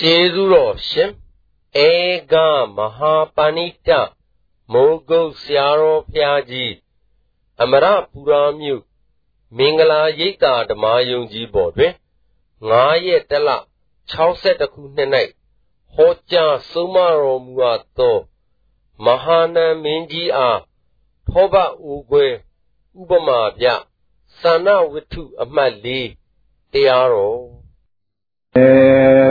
ကျေးဇူးတော်ရှင်ဧကမဟာပဏိတမိုးကုတ်ဆရာတော်ဖျားကြီးအမရပူရာမြို့မင်္ဂလာရိပ်သာဓမ္မယုံကြီးပေါ်တွင်9ရက်တလ62ခုနှစ်၌ဟောကြားဆုံးမတော်မူအပ်သောမဟာနံမင်းကြီးအားထောပအိုးခွဲဥပမာပြသာဏဝတ္ထုအမှတ်၄တရားတော် အဲ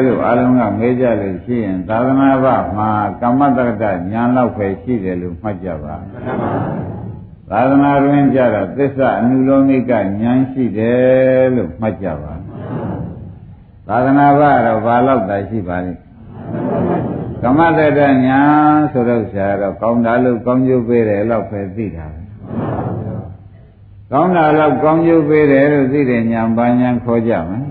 လို့အလုံးကမေးကြလို့ရှိရင်သာသနာ့ဘမှာကမ္မတက္ကဋညာလောက်ပဲရှိတယ်လို့မှတ်ကြပါသာသနာတွင်ကြတော့သစ္စာအနုလောမိကဉာဏ်ရှိတယ်လို့မှတ်ကြပါသာသနာ့ဘတော့ဘာလောက်သာရှိပါလိမ့်ကမ္မတက္ကဋညာဆိုတော့ဆရာတော့ကောင်းတာလို့ကောင်းကျိုးပေးတယ်လို့ပဲသိတာပဲကောင်းတာလို့ကောင်းကျိုးပေးတယ်လို့သိတဲ့ညာဘာညာခေါ်ကြမလဲမ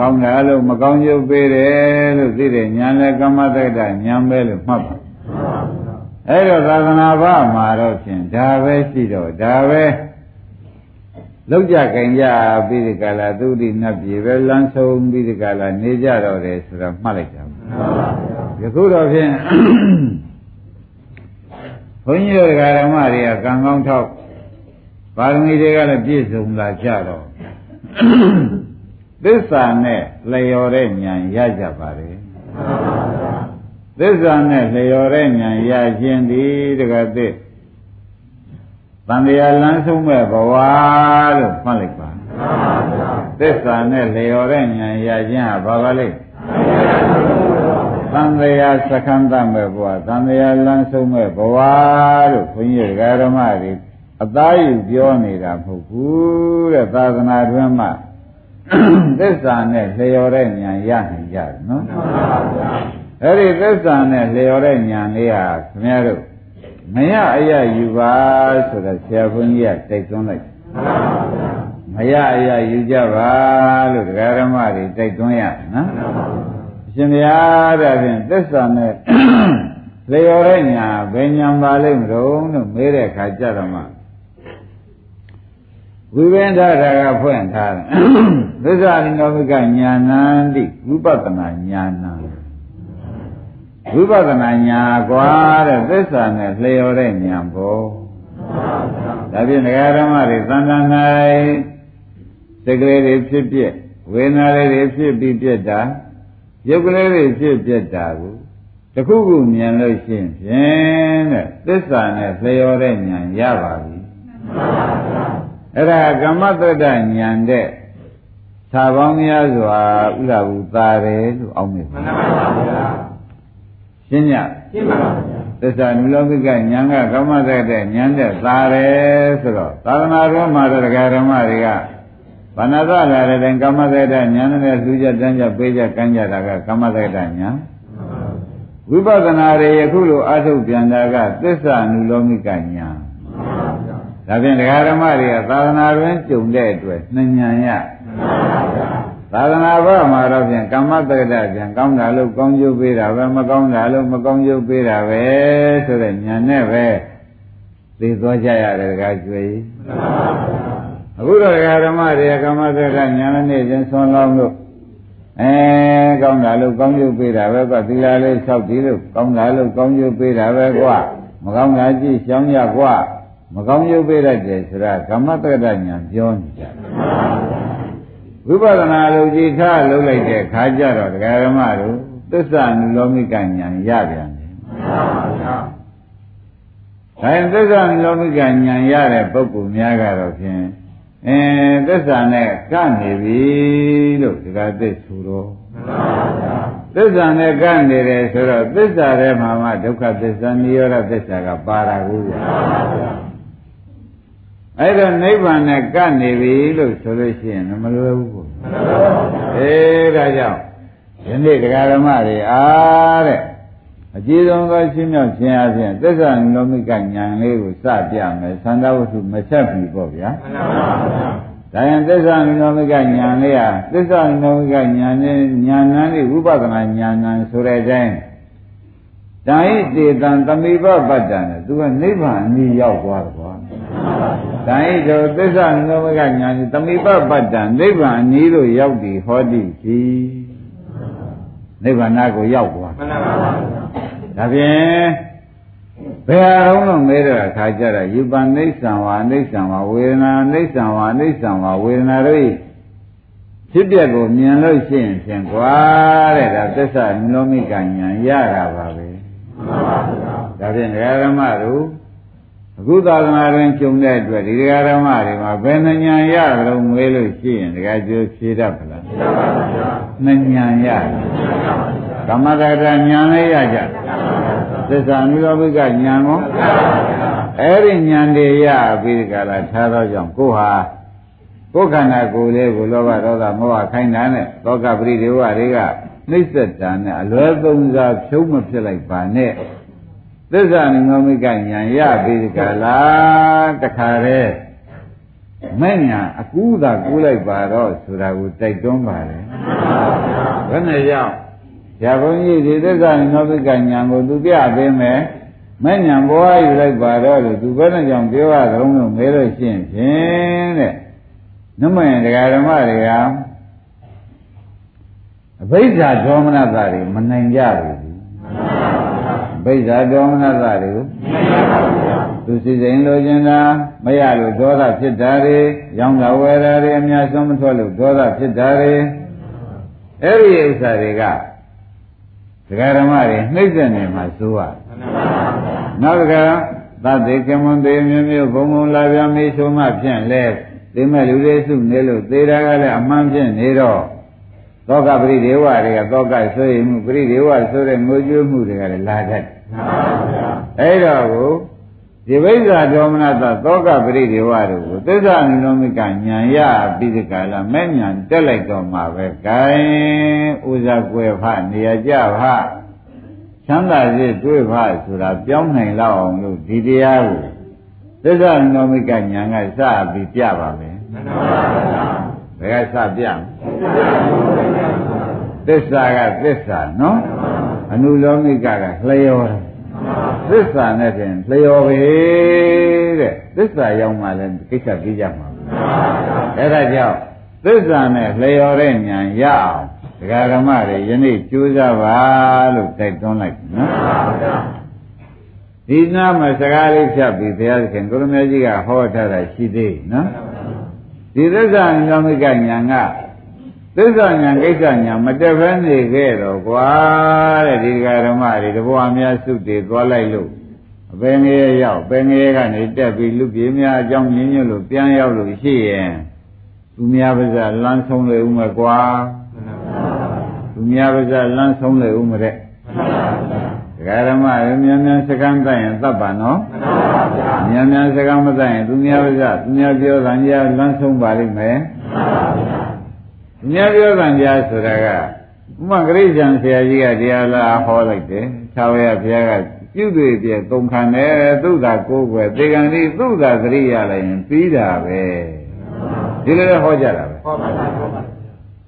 ကောင်းတာလို့မကောင်းကျိုးပေးတယ်လို့သိတဲ့ညာလဲကမ္မတက္ကဋညာပဲလို့မှတ်ပါအဲ့တော့သာသနာ့ဘာမှာတော့ဖြင့်ဒါပဲရှိတော့ဒါပဲလောက်ကြကြင်ကြပြီးဒီကလာသုတိနတ်ပြည်ပဲလမ်းဆုံးပြီးဒီကလာနေကြတော့တယ်ဆိုတော့မှတ်လိုက်ကြပါယခုတော့ဖြင့်ဘုန်းကြီးတို့ဓမ္မတွေကကံကောင်းထောက်ပါရမီတွေကလည်းပြည့်စုံလာကြတော့ သစ္စာနဲ့လျော်တဲ့ဉာဏ်ရကြပါလေသစ္စာနဲ့လျော်တဲ့ဉာဏ်ရခြင်းဒီတကသစ်တန်တရားလမ်းဆုံးမဲ့ဘဝလို့မှတ်လိုက်ပါသစ္စာနဲ့လျော်တဲ့ဉာဏ်ရခြင်းဟာဘာပါလိမ့်သံတရားစခန္ဓမဲ့ဘဝသံတရားလမ်းဆုံးမဲ့ဘဝလို့ဘုန်းကြီးဓမ္မတွေအသားယူပြောနေတာမဟုတ်ဘူးတဲ့သာသနာတွင်မှာ သစ္စာနဲ့လျော်တဲ့ဉာဏ်ရနိုင်ကြတယ်နော်အဲ့ဒီသစ္စာနဲ့လျော်တဲ့ဉာဏ်လေးဟာခင်ဗျားတို့မရအရယူပါဆိုတော့ဆရာဘုန်းကြီးကတိုက်တွန်းလိုက်မရအရယူကြပါလို့တရားဓမ္မတွေတိုက်တွန်းရနော်အရှင်ဘုရားတဲ့ဖြင့်သစ္စာနဲ့လျော်တဲ့ညာဘယ်ညာပါလိမ့်မလို့လို့မေးတဲ့အခါကျတော့မှ ဝိပင်္ဒရာကဖွင့်ထားတယ်သစ္စာနိနောမိကညာဏံတိဝိပဿနာညာဏံဝိပဿနာညာကွာတဲ့သစ္စာနဲ့လျော်တဲ့ညာဘောဒါဖြင့်ဒကာဓမ္မတွေသံဃာ၌စိတ်ကလေးတွေဖြစ်ပြက်ဝေဒနာလေးတွေဖြစ်ပြီးပြက်တာရုပ်ကလေးတွေဖြစ်ပြက်တာကိုတခုခုမြင်လို့ရှိရင်ဖြင့်တဲ့သစ္စာနဲ့လျော်တဲ့ညာရပါပြီ အဲ့ဒါကမ္မတ္တဉာဏ်တဲ့သာပေါင်းများစွာဥလာဘူးသာတယ်လို့အောင်းမိပါမှန်ပါဗျာရှင်းညရှင်းပါပါဗျာသစ္စာနုလောကိကဉာဏ်ကကမ္မတ္တတဲ့ဉာဏ်တဲ့သာတယ်ဆိုတော့သာသနာ့ဘုမှာတော့ဒကာဓမ္မတွေကဘာနာသလာတဲ့တိုင်ကမ္မတ္တဉာဏ်နဲ့လူကြတန်းကြပေးကြကမ်းကြတာကကမ္မတ္တဉာဏ်ဝိပဿနာတွေယခုလိုအထုတ်ပြန်တာကသစ္စာနုလောမိကဉာဏ် ဒါဖြင့်ဒကာဓမ္မတွေကသာသနာတွင်ကြုံတဲ့အတွက်နှဉဏ်ရသာသနာ့ဘမှာတော့ဖြင့်ကမ္မတက္ကဋပြန်ကောင်းတာလို့ကောင်းကျိုးပေးတာပဲမကောင်းတာလို့မကောင်းကျိုးပေးတာပဲဆိုတဲ့ဉာဏ်နဲ့ပဲသိသွားကြရတယ်ဒကာကျွေးအခုတော့ဒကာဓမ္မတွေကကမ္မတက္ကဉာဏ်နဲ့ချင်းဆွန်လောင်းလို့အဲကောင်းတာလို့ကောင်းကျိုးပေးတာပဲကွသီလလေးလျှောက်ပြီးလို့ကောင်းတာလို့ကောင်းကျိုးပေးတာပဲကွမကောင်းတာကြည့်ရှောင်းရကွ မကောင်းရုပ်ပေးတတ်တယ်ဆိုတာကမ္မတက္ကဋညာပြောနေကြတယ်ဝိပဿနာလို့ကြည်ထားလုပ်လိုက်တဲ့ခါကျတော့ဒကာဓမ္မတို့သစ္စာနုလောမိကညာရပြန်တယ်ဒါရင်သစ္စာနုလောမိကညာရတဲ့ပုဂ္ဂိုလ်များကတော့ဖြင့်အဲသစ္စာနဲ့ကနေပြီလို့ဒီကသစ္ဆိုတော့သစ္စာနဲ့ကနေတယ်ဆိုတော့သစ္စာထဲမှာမှဒုက္ခသစ္စာនិရောဓသစ္စာကပါတာကိုဗျာ အဲ့တော့နိဗ္ဗာန်နဲ့ကပ်နေပြီလို့ဆိုလို့ရှိရင်မလွယ်ဘူးကိုမလွယ်ပါဘူးအေးဒါကြောင့်ယနေ့တရားဓမ္မတွေအားတဲ့အကြည်ဆုံးသောရှင်းမြောက်ခြင်းအပြင်သစ္စာလောမိကဉာဏ်လေးကိုစပြမယ်သန္တာဝတ္ထုမချက်ပြီပေါ့ဗျာမှန်ပါဗျာဒါရင်သစ္စာလောမိကဉာဏ်လေးဟာသစ္စာလောမိကဉာဏ်နဲ့ဉာဏ်နဲ့ဝိပဿနာဉာဏ်နဲ့ဆိုတဲ့အတိုင်းတန်ဣတေတံသမိဘပတ္တံနဲ့သူကနိဗ္ဗာန်အနည်းရောက်သွားတယ်ကွာတန် ဣတောသစ္စာနုမကညာတိသမိပပတ္တံနိဗ္ဗာန်အနည်းလို့ရောက်သည်ဟောတိရှိနိဗ္ဗာန်ကိုရောက်သွားမှန်ပါပါဘုရားဒါဖြင့်ဘယ်ဟာတော့လို့မဲတဲ့အခါကျတော့ယူပနိစ္စံဝါအိဋ္ဌံဝါဝေဒနာအိဋ္ဌံဝါအိဋ္ဌံဝါဝေဒနာတို့ဤဖြစ်ပျက်ကိုမြင်လို့ရှိရင်ဖြင့်ကွာတဲ့ဒါသစ္စာနိလောမိကဉာဏ်ရတာပါပဲမှန်ပါပါဘုရားဒါဖြင့်ဒကာဓမ္မတို့ အခုသာသနာတွင်ကျုံတဲ့အတွက်ဒီဒကာဓမ္မတွေမှာဘယ်နှဉာဏ်ရကြလို့မွေးလို့ရှိရင်ဒကာကျိုးဖြေတတ်ပလားမှန်ပါပါဘုရားနှဉာဏ်ရတယ်ကမ္မတရဉာဏ်လေးရကြသစ္စာနိရောဓိကဉာဏ်ကိုအဲ့ဒီဉာဏ်တွေရပြီးဒီကလာထားတော့ကြောင့်ကိုယ်ဟာကိုယ်ခန္ဓာကိုယ်လေးကိုလောဘဒေါသမောဟခိုင်းတာနဲ့သောကပရိဒေဝတွေကနှိစ္စတာနဲ့အလွယ်သုံးစားဖြုံးမဖြစ်လိုက်ပါနဲ့ သစ္စာနိရောဓိကဉာဏ်ရပြီးဒီကလာတခါတည်းမဲ့ညာအကူးသာကူးလိုက်ပါတော့ဆိုတာကိုတိုက်တွန်းပါတယ်ဘယ်နဲ့ကြောင့်ဇာဘုန်းကြီးဒီသစ္စာနိရောဓိကဉာဏ်ကိုသူပြပေးမယ်မဲ့ညာဘဝယူလိုက်ပါတော့လို့သူဘယ်နဲ့ကြောင့်ပြောရသလုံးလို့မဲလို့ရှိရင်ဖြင့်တဲ့နမယံတရားဓမ္မတွေကအဘိဓါဒေါမနတာတွေမနိုင်ကြဘူးအ ဘိဓါဒေါမနတာတွေကိုသူစီစိန်လိုချင်တာမရလို့ဒေါသဖြစ်တာတွေရောင်းတာဝယ်တာတွေအများဆုံးမထွက်လို့ဒေါသဖြစ်တာတွေအဲ့ဒီဥစ္စာတွေကဒကာဓမ္မတွေနှိမ့်ဆက်နေမှာစိုးရနောက်ဒကာသတ္တေကမွန်သေးမျိုးမျိုးဘုံဘုံလာပြမေးဆိုမှဖြင့်လဲသိမဲ့လူတွေစုနေလို့သေတာကလည်းအမှန်ဖြင့်နေတော့ သောကပရိဒေဝတွေကသောကဆွေးမှုပရိဒေဝဆိုတဲ့ငိုကြွေးမှုတွေကလည်းလာတတ်တယ်အဲ့တော့ကိုဒီဝိဇ္ဇာဒေါမနတသောကပရိဒေဝတို့ကိုသစ္စာနိလောမိကညာရပြီးဒီကလာမဲ့ညာတက်လိုက်တော့မှာပဲဂိုင်းဥဇာကွယ်ဖနေရကြဖချမ်းသာစေတွေ့ဖဆိုတာပြောင်းနိုင်လောက်အောင်လို့ဒီတရားကိုသစ္စာနိလောမိကညာကစပြီးပြပါမယ်မှန်ပါပါဘုရားဘယ်ကစပြမလဲ သစ္စာကသစ္စာနော်အနုလောမိကကလျောတယ်သစ္စာနဲ့ဖြင့်လျော်ပဲတဲ့သစ္စာရောက်မှလည်းကိစ္စပြီးကြမှာပဲအဲ့ဒါကြောင့်သစ္စာနဲ့လျော်တဲ့ဉာဏ်ရအောင်ဒကာဓမ္မတွေယနေ့ကြိုးစားပါလို့တိုက်တွန်းလိုက်နော်ဒီနာမှာစကားလေးဖြတ်ပြီးဘုရားသခင်ကိုရမကြီးကဟောထားတာရှိသေးနော်ဒီသစ္စာဉာဏ်မိကဉာဏ်က သစ္စာဉာဏ်ကိစ္စဉာဏ်မတက်ဘဲနေခဲ့တော့ကွာတဲ့ဒီဃာဓမ္မတွေတဘောအများစုတွေသွားလိုက်လို့အပင်ငယ်ရောက်ပင်ငယ်ကနေတက်ပြီးလူပြေများအကြောင်းညင်းညွတ်လို့ပြန်ရောက်လို့ရှိရင်သူများပါးစပ်လမ်းဆုံးလေဦးမယ်ကွာသူများပါးစပ်လမ်းဆုံးလေဦးမတဲ့ဒကာဓမ္မတွေမြန်မြန်စကမ်းတိုက်ရင်သတ်ပါနော်မြန်မြန်စကမ်းမတိုက်ရင်သူများပါးစပ်သူများပြောတာညာလမ်းဆုံးပါလိမ့်မယ် သူများပြောတာညာဆိုတာကဥမဂရိဇံဆရာကြီးကတရားလာဟောလိုက်တယ်သာဝရဘုရားကပြုတွေပြကုန်ခံတယ်သုဒ္ဓကိုယ်ွယ်သေကံဒီသုဒ္ဓသတိရလိုက်ရင်ပြီးတာပဲဒီလိုလည်းဟောကြတာပဲဟောပါပါဟောပါ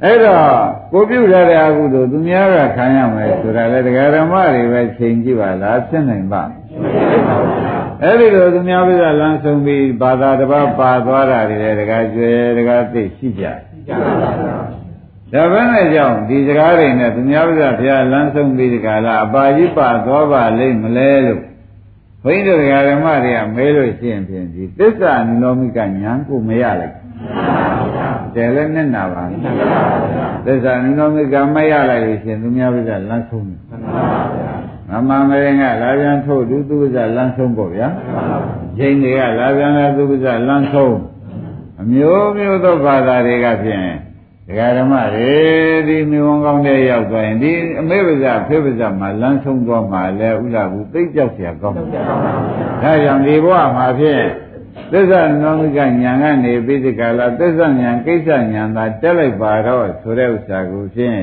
အဲ့တော့ကိုပြုထားတဲ့အကုသိုလ်သူများကခံရမယ်ဆိုတာလေတရားဓမ္မတွေပဲချိန်ကြည့်ပါလားဖြစ်နိုင်ပါအဲ့ဒီလိုသူများပြလမ်းဆုံးပြီးဘာသာတစ်ပါးပါသွားတာတွေလည်းတကားကျွဲတကားသိရှိကြကြပါပါဘုရား ဒါပဲနဲ့ကြောင့်ဒီစကားတွေနဲ့သူများပြဘုရားလမ်းဆုံးပြီးဒီကလာအပါကြီးပါသွားပါလိမ့်မလဲလို့ဘုန်းကြီးတို့တရားဓမ္မတွေကမဲလို့ရှိရင်ဖြင့်ဒီသစ္စာနိလောမိကညာကိုမရလိုက်တယ်လည်းနဲ့နာပါသစ္စာနိလောမိကမရလိုက်လို့ရှိရင်သူများပြလမ်းဆုံးတယ်မမမရင်ကလာပြန်ထုတ်သူသူကလမ်းဆုံးပေါ့ဗျာဂျိန်တွေကလာပြန်လာသူကလမ်းဆုံး အမျိုးမျိုးသောဘာသာတွေကဖြင့်ဒကာဓမ္မတွေဒီမြေဝန်ကောင်းတဲ့ရောက်သွားရင်ဒီအမေပါဇဖေပါဇမှာလမ်းဆုံးသွားမှာလဲဥလာဘူးသိကြောက်เสียကောင်းတယ်ဒါကြောင့်ဒီဘဝမှာဖြင့်သစ္စာနောမိကညာကနေပြီးဒီကလာသစ္စာညာကိစ္စညာသာတက်လိုက်ပါတော့ဆိုတဲ့ဥစ္စာကိုဖြင့်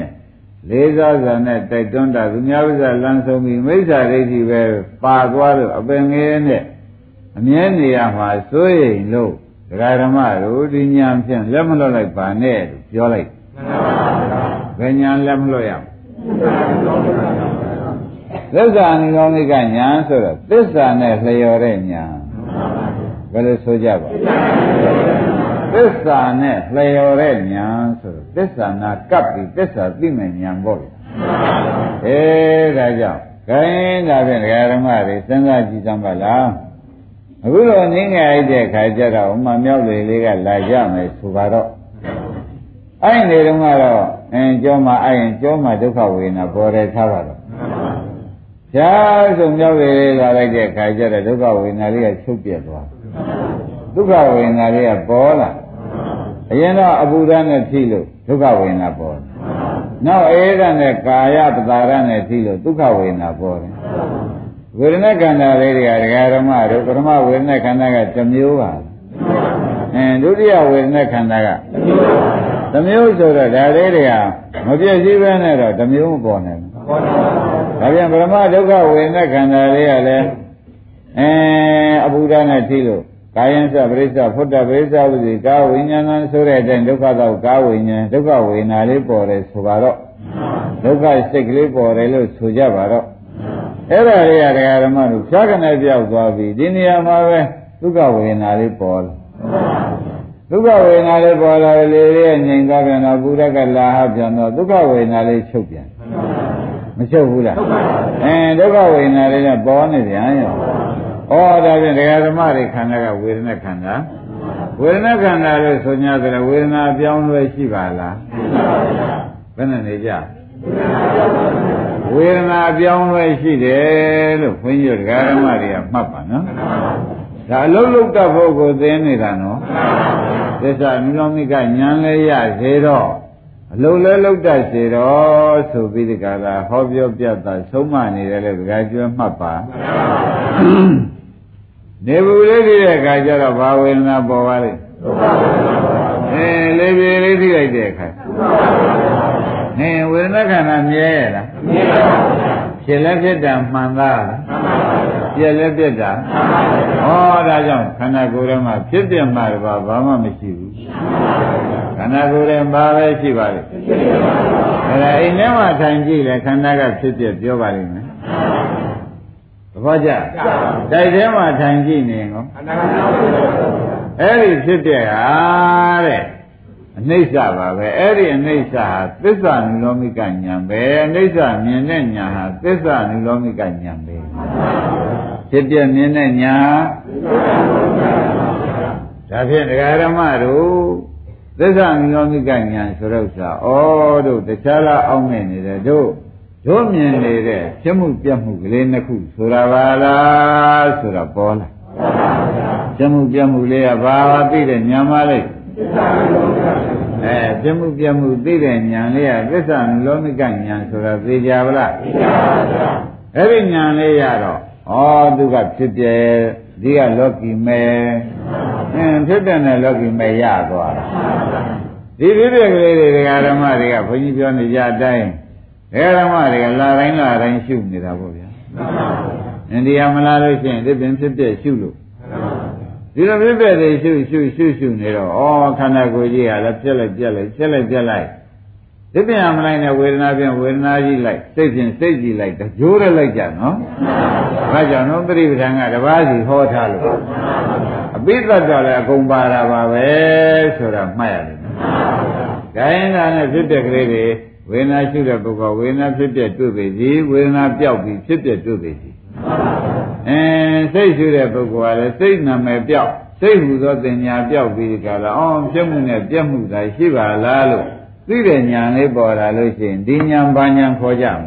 လေးစားစွာနဲ့တိုက်တွန်းတာသူများဥစ္စာလမ်းဆုံးပြီးမိစ္ဆာဒိဋ္ဌိပဲပါသွားလို့အပင်ငယ်နဲ့အမြဲနေရမှာစိုးရိမ်လို့ ဒကာဓမ္မတို့ဒီညာဖြင့်လက်မလွတ်လိုက်ပါနဲ့လို့ပြောလိုက်မှန်ပါပါဘုရားဘယ်ညာလက်မလွတ်ရအောင်သစ္စာနိရောဓိကညာဆိုတော့သစ္စာနဲ့လျော်တဲ့ညာဘယ်လိုဆိုကြပါသစ္စာနဲ့လျော်တဲ့ညာဆိုတော့သစ္စာနာကပ်ပြီးသစ္စာသိမဲ့ညာပေါ့လေအေးဒါကြောင့်ခိုင်းဒါဖြင့်ဒကာဓမ္မတွေစဉ်းစားကြည့်စမ်းပါလား အခုလိုနင်းငယ်အိုက်တဲ့ခါကျတော့ဥမာမြောက်လေလေးကလာကြမယ်ဆိုပါတော့အဲ့နေတုန်းကတော့အင်းကြောမှာအဲ့ရင်ကြောမှာဒုက္ခဝေဒနာပေါ်တယ်ထားပါတော့ရှားဆုံးမြောက်လေလေးလာလိုက်တဲ့ခါကျတော့ဒုက္ခဝေဒနာလေးကချုပ်ပြတ်သွားဒုက္ခဝေဒနာလေးကပေါ်လာအရင်တော့အပူဓာတ်နဲ့ထိလို့ဒုက္ခဝေဒနာပေါ်တယ်နောက်အေးဓာတ်နဲ့ကာယပတာရနဲ့ထိလို့ဒုက္ခဝေဒနာပေါ်တယ် ဝေဒနာခန္ဓာလေးတွေကဒကာဓမ္မတို့ပထမဝေဒနာခန္ဓာကတစ်မျိုးပါအင်းဒုတိယဝေဒနာခန္ဓာကတစ်မျိုးဆိုတော့ဒါလေးတွေကမပြည့်စည်ပဲနဲ့တော့တစ်မျိုးမပေါ်နိုင်ဘူးဒါပြန်ပထမဒုက္ခဝေဒနာခန္ဓာလေးကလည်းအဲအဘုဒ္ဓနဲ့ထိလို့ကာယံသပရိစ္ဆဖုဒ္ဓပရိစ္ဆဝစီကာဝိညာဏဆိုတဲ့အတိုင်းဒုက္ခတော့ကာဝိညာဉ်ဒုက္ခဝေဒနာလေးပေါ်တယ်ဆိုပါတော့ဒုက္ခစိတ်ကလေးပေါ်တယ်လို့ဆိုကြပါတော့ အဲ့ဒါလေးကတရားဓမ္မတို့ဖြားကနေပြောက်သွားပြီဒီနေရာမှာပဲဒုက္ခဝေဒနာလေးပေါ်တယ်ဒုက္ခဝေဒနာလေးပေါ်လာလေလေးငြိမ်သွားပြန်တော့ဘုရားကလာဟပြန်တော့ဒုက္ခဝေဒနာလေးချုပ်ပြန်မချုပ်ဘူးလားအဲဒုက္ခဝေဒနာလေးကပေါ်နေပြန်ရောဩဒါဖြင့်တရားဓမ္မတွေခန္ဓာကဝေဒနာခန္ဓာဝေဒနာခန္ဓာလို့ဆိုကြတယ်ဝေဒနာပြောင်းလဲရှိပါလားဘယ်နဲ့နေကြ ဝေဒနာပြောင်းလဲရှိတယ်လို့ခွင့်ရတရားဓမ္မတွေကမှတ်ပါနော်ဒါအလုံးလုံးတတ်ဖို့ကိုသိနေတာနော်သစ္စာနုလောမိကညာလဲရစေတော့အလုံးလဲလုံးတတ်စေတော့ဆိုပြီးဒီကလာဟောပြောပြတာဆုံးမနေတယ်လေဒကာကျွမ်းမှတ်ပါနေဘူးလေးဒီတဲ့အခါကျတော့ဘာဝေဒနာပေါ်ပါလိမ့်အဲလေးပြေလေးသိလိုက်တဲ့အခါ ဟင်ဝေဒနာခန္ဓာမြဲရလားမြဲပါဘူးဖြစ်လဲဖြစ်တာမှန်သားလားပြက်လဲပြက်တာဟောဒါကြောင့်ခန္ဓာကိုယ်ထဲမှာဖြစ်ပြမှတပါဘာမှမရှိဘူးခန္ဓာကိုယ်ထဲမှာပဲရှိပါလေအဲဒါအိမ်ထဲမှာထိုင်ကြည့်လဲခန္ဓာကဖြစ်ပြပြောပါလိမ့်မယ်ဘောကြတိုက်ထဲမှာထိုင်ကြည့်နေကောအဲ့ဒီဖြစ်တဲ့ဟာတဲ့ အနိစ္စပါပဲအဲ့ဒီအနိစ္စဟာသစ္စာနုလောမိကညာပဲအနိစ္စမြင်တဲ့ညာဟာသစ္စာနုလောမိကညာပဲဖြစ်ပြမြင်တဲ့ညာဒါဖြင့်ဒကာရမတို့သစ္စာနုလောမိကညာဆိုတော့ဥစ္စာဩတို့တခြားလားအောင်းနေနေတယ်တို့တို့မြင်နေတဲ့ဖြစ်မှုပြတ်မှုကလေးနှစ်ခုဆိုတာပါလားဆိုတာပေါ်လာဖြစ်မှုပြတ်မှုလေးကဘာပါသိတဲ့ညာမလေး အဲဖြစ်မှုပြတ်မှုသိတဲ့ညာလေးကသစ္စာလောမိကညာဆိုတာသိကြပါလားသိပါပါဗျာအဲ့ဒီညာလေးရတော့ဩသူကဖြစ်ပြဲဒီကလောကီမဲအင်းဖြစ်တဲ့နဲ့လောကီမဲရသွားဒီဖြစ်ပြကလေးတွေဒကာဓမ္မတွေကဘုန်းကြီးပြောနေကြအတိုင်းဒကာဓမ္မတွေကလာတိုင်းလာတိုင်းရှုနေတာပေါ့ဗျာအိန္ဒိယမလာလို့ရှိရင်ဒီပင်ဖြစ်ပြရှုလို့ ဒီလိုဖြစ်ပြတွေရှုရှုရှုရှုနေတော့ဩခန္ဓာကိုယ်ကြီးကလည်းပြက်လိုက်ပြက်လိုက်ပြက်လိုက်ပြက်လိုက်ဒီပြန်မလိုက်နဲ့ဝေဒနာပြန်ဝေဒနာကြီးလိုက်စိတ်ပြန်စိတ်ကြီးလိုက်ကြိုးရလိုက်ကြနော်ဘာကြောင့်နော်ပရိပဒံကတပါးစီဟောထားလို့အပိသတ်တော်လည်းအကုန်ပါတာပါပဲဆိုတာမှတ်ရတယ်။ဒါရင်ဒါနဲ့ဖြစ်တဲ့ကလေးတွေဝေဒနာရှုတဲ့ပုဂ္ဂိုလ်ဝေဒနာဖြစ်ပြတွေ့ပြီစီဝေဒနာပြောက်ပြီးဖြစ်ပြတွေ့ပြီစီ အဲစိတ်ရှုတဲ့ပုဂ္ဂိုလ်ကလည်းစိတ်နာမည်ပြောက်စိတ်ဟူသောတင်ညာပြောက်ပြီးကြလားအော်ဖြစ်မှုနဲ့ပြက်မှုသာရှိပါလားလို့သိတဲ့ညာလေးပေါ်လာလို့ရှိရင်ဒီညာဘာညာခေါ်ကြမ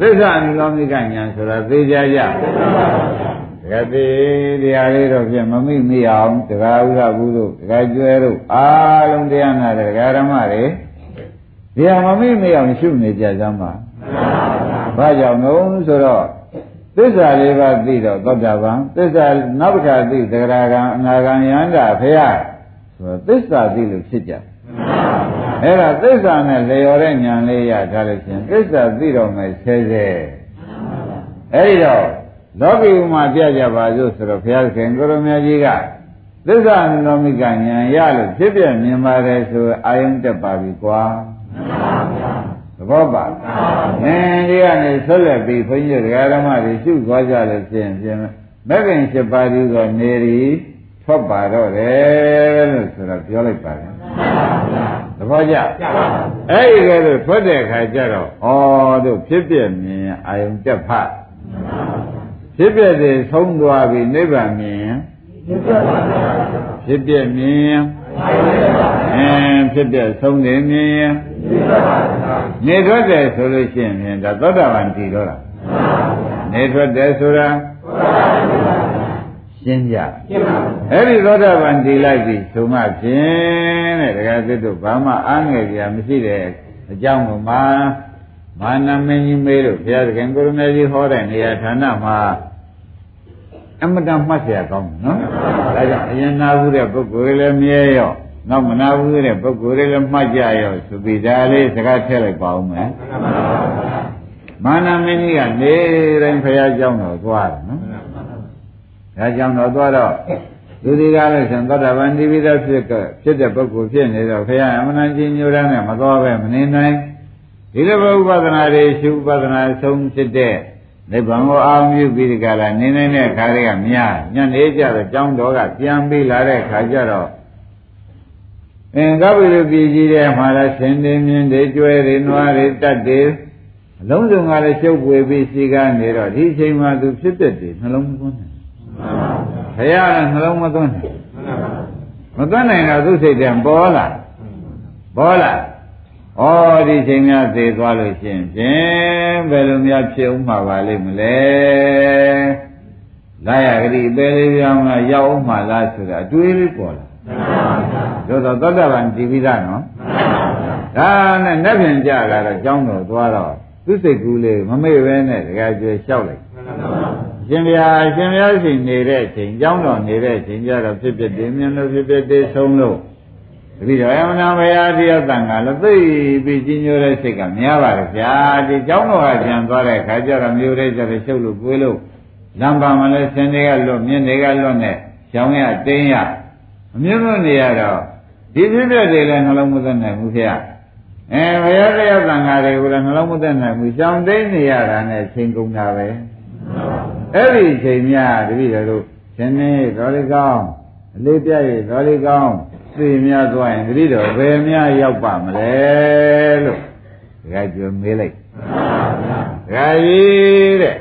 လဲသစ္စာအနုလောမိကညာဆိုတာသိကြကြတကယ်ဒီတရားလေးတော့ဖြင့်မမိမိအောင်တရားဥဒ္ဓဘူးတို့တရားကျွဲတို့အားလုံးတရားနာတဲ့တရားဓမ္မတွေတရားမမိမိအောင်ရှုနေကြစမ်းပါဘာကြောင့်လို့ဆိုတော့ သစ္စာလေးပါးသိတော့သောတာပန်သစ္စာနောက်တစ်ခါသိသဂရာကံအနာကံယန္တာဖရာဆိုတော့သစ္စာသိလို့ဖြစ်ကြအဲ့ဒါသစ္စာနဲ့လျော်တဲ့ဉာဏ်လေးရထားလို့ရှင်သစ္စာသိတော့မယ်ဆဲဆဲအဲ့ဒီတော့လောကီဥမာပြကြပါစို့ဆိုတော့ဘုရားခင်ကိုရမကြီးကသစ္စာနုလောမိကဉာဏ်ရလို့ဖြစ်ပြမြင်ပါတယ်ဆိုအာယုံတက်ပါပြီကွာသ ဘောပါအင်းဒီကနေဆက်လက်ပြီးဘုန်းကြီးတရားဓမ္မတွေရှုသွားကြလို့ဖြင့်ဖြင့်မဂ္ဂင်7ပါးဒီကနေရီထွက်ပါတော့တယ်လို့ဆိုတော့ပြောလိုက်ပါတယ်သဘောကျအဲ့ဒီကဲလို့ထွက်တဲ့အခါကျတော့ဩတို့ဖြစ်ပြမြင်အာယုံတက်ဖတ်ဖြစ်ပြတဲ့ဆုံးသွားပြီနိဗ္ဗာန်မြင်ဖြစ်ပြမြင်အ င်းဖြစ်ပြဆုံးတယ်မြင်နေထွက်တယ်ဆိုလို့ရှိရင်ဒါသောတာပန်တည်တော့တာနေထွက်တယ်ဆိုတာရှင်းကြအဲ့ဒီသောတာပန်တည်လိုက်ပြီဆိုမှဖြင့်တဲ့ဒကာသစ်တို့ဘာမှအားငယ်ကြမရှိတဲ့အကြောင်းကိုမှမာနမင်းကြီးမေးလို့ဘုရားသခင်ကိုရမေကြီးဟောတဲ့နေရာဌာနမှာအမတန်မှတ်เสียကောင်းတယ်နော်ဒါကြောင့်အရင်နာဘူးတဲ့ပုဂ္ဂိုလ်လည်းမြဲရော နောက်မနာဘူးတဲ့ပုဂ္ဂိုလ်တွေလည်းမှတ်ကြရောဆိုပြီးဒါလေးစကားထည့်လိုက်ပါဦးမယ်မာနမင်းကြီးကနေတိုင်းဖရာကြောင်းတော်သွားတယ်နော်ဒါကြောင့်တော်သွားတော့သူဒီကားလို့ဆိုရင်သောတာပန်ဒီဝိဒဖြစ်ကဖြစ်တဲ့ပုဂ္ဂိုလ်ဖြစ်နေတော့ဖရာအမနာကြီးညိုရမ်းနဲ့မသွားပဲမနေနိုင်ဒီလိုဘဥပဒနာတွေရှုဥပဒနာဆုံးဖြစ်တဲ့နိဗ္ဗာန်ကိုအာမြုပြီးဒီကလာနေနေတဲ့ခါတွေကများညနေကြတော့ကြောင်းတော်ကပြန်ပြီးလာတဲ့ခါကျတော့ အင်္ဂဗိလူပြည်ကြီးတဲ့မှာလဲဆင်းနေမြင်းတွေကျွဲတွေနွားတွေတတ်တွေအလုံးစုံကလည်းရှုပ်ပွေပြီးစီကားနေတော့ဒီအချိန်မှသူဖြစ်တဲ့တည်းနှလုံးမသွင်းနိုင်ဘုရားကနှလုံးမသွင်းနိုင်မသွင်းနိုင်တော့သူ့စိတ်ထဲပေါ်လာပေါ်လာဩဒီချိန်များသေသွားလို့ရှိရင်ဖြင့်ဘယ်လိုများဖြစ်ဥမှာပါလိမ့်မလဲလာရဂတိပဲလေးပြောင်းလာရောက်ဥမှာလားဆိုတာအတွေးလေးပေါ်လာ တို့တော့သောတာပန်ကြည်ပြီးသားနော်ဒါနဲ့နှက်ပြန်ကြလာတော့ကျောင်းတော်သွားတော့သူ့စိတ်ကူးလေးမမေ့ပဲနဲ့တကယ်ကျွေးလျှောက်လိုက်ရှင်ဗျာရှင်ဗျာရှိနေတဲ့အချိန်ကျောင်းတော်နေတဲ့အချိန်ကျတော့ဖြစ်ဖြစ်တင်းမြင်လို့ဖြစ်ဖြစ်တင်းဆုံးလို့တပည့်တော်အမနာဘုရားတရားတန်ခါလည်းသိပြီးကြီးညိုတဲ့စိတ်ကများပါလေဗျာဒီကျောင်းတော်ကပြန်သွားတဲ့ခါကျတော့မျိုးတဲ့ကျတော့ရှုပ်လို့ကိုယ်လို့လမ်းပါမလဲဆင်းတွေကလွတ်မြင်းတွေကလွတ်နဲ့ကျောင်းရတင်းရ အမြင့်မနေရတော့ဒီဖြစ်ဖြစ်တွေလည်းနှလုံးမသွင်းနိုင်ဘူးဗျာအဲဘုရားတရားတန်ခါတွေကိုလည်းနှလုံးမသွင်းနိုင်ဘူးကျောင်းသိနေရတာနဲ့ချိန်ကုန်တာပဲအဲ့ဒီချိန်များတပည့်တော်တို့ရှင်နေတော်လေးကောင်းအလေးပြည့်တော်လေးကောင်းသိများသွားရင်တတိတော်ဘယ်များရောက်ပါမလဲလို့ဒကာကျွမေးလိုက်ဒကာကြီးတဲ့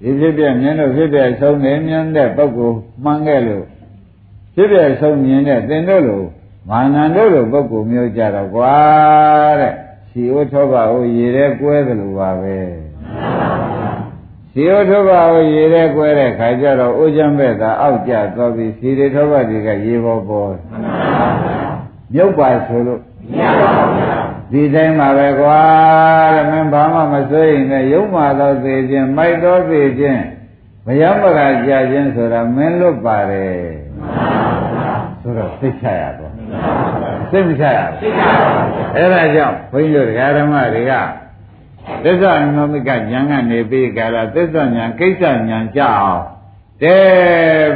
ဒီဖြစ်ပြမြင်လို့ဖြစ်ပြဆုံးနေမြင်တဲ့ပုဂ္ဂိုလ်မှန်ခဲ့လို့ ဖြစ်ပြဆုံးမြင်တဲ့သင်တို့လိုမာနန္တို့လိုပုဂ္ဂိုလ်မျိုးကြတော့ကွာတဲ့ရှိဝထောပါဟိုရေထဲကွဲသလိုပါပဲရှိဝထောပါဟိုရေထဲကွဲတဲ့ခါကျတော့အိုးချမ်းဘက်သာအောက်ကျသွားပြီးစီရီထောပါတွေကရေပေါ်ပေါ်မြုပ်ပါဆိုလို့ဒီတိုင်းမှာပဲကွာတဲ့မင်းဘာမှမစိုးရင်လည်းရုံမာသောသေးခြင်းမိုက်သောသေးခြင်းဘယံပကကြာခြင်းဆိုတာမင်းလွတ်ပါတယ် ဆိုတော့သိချရတော့သိမချရဘူးအဲ့ဒါကြောင့်ဘုန်းကြီးတို့ဓမ္မတွေကသစ္စာနုမိကဉာဏ်ကနေပြီးကြလားသစ္စာဉာဏ်ကိစ္စဉာဏ်ကြအောင်တဲ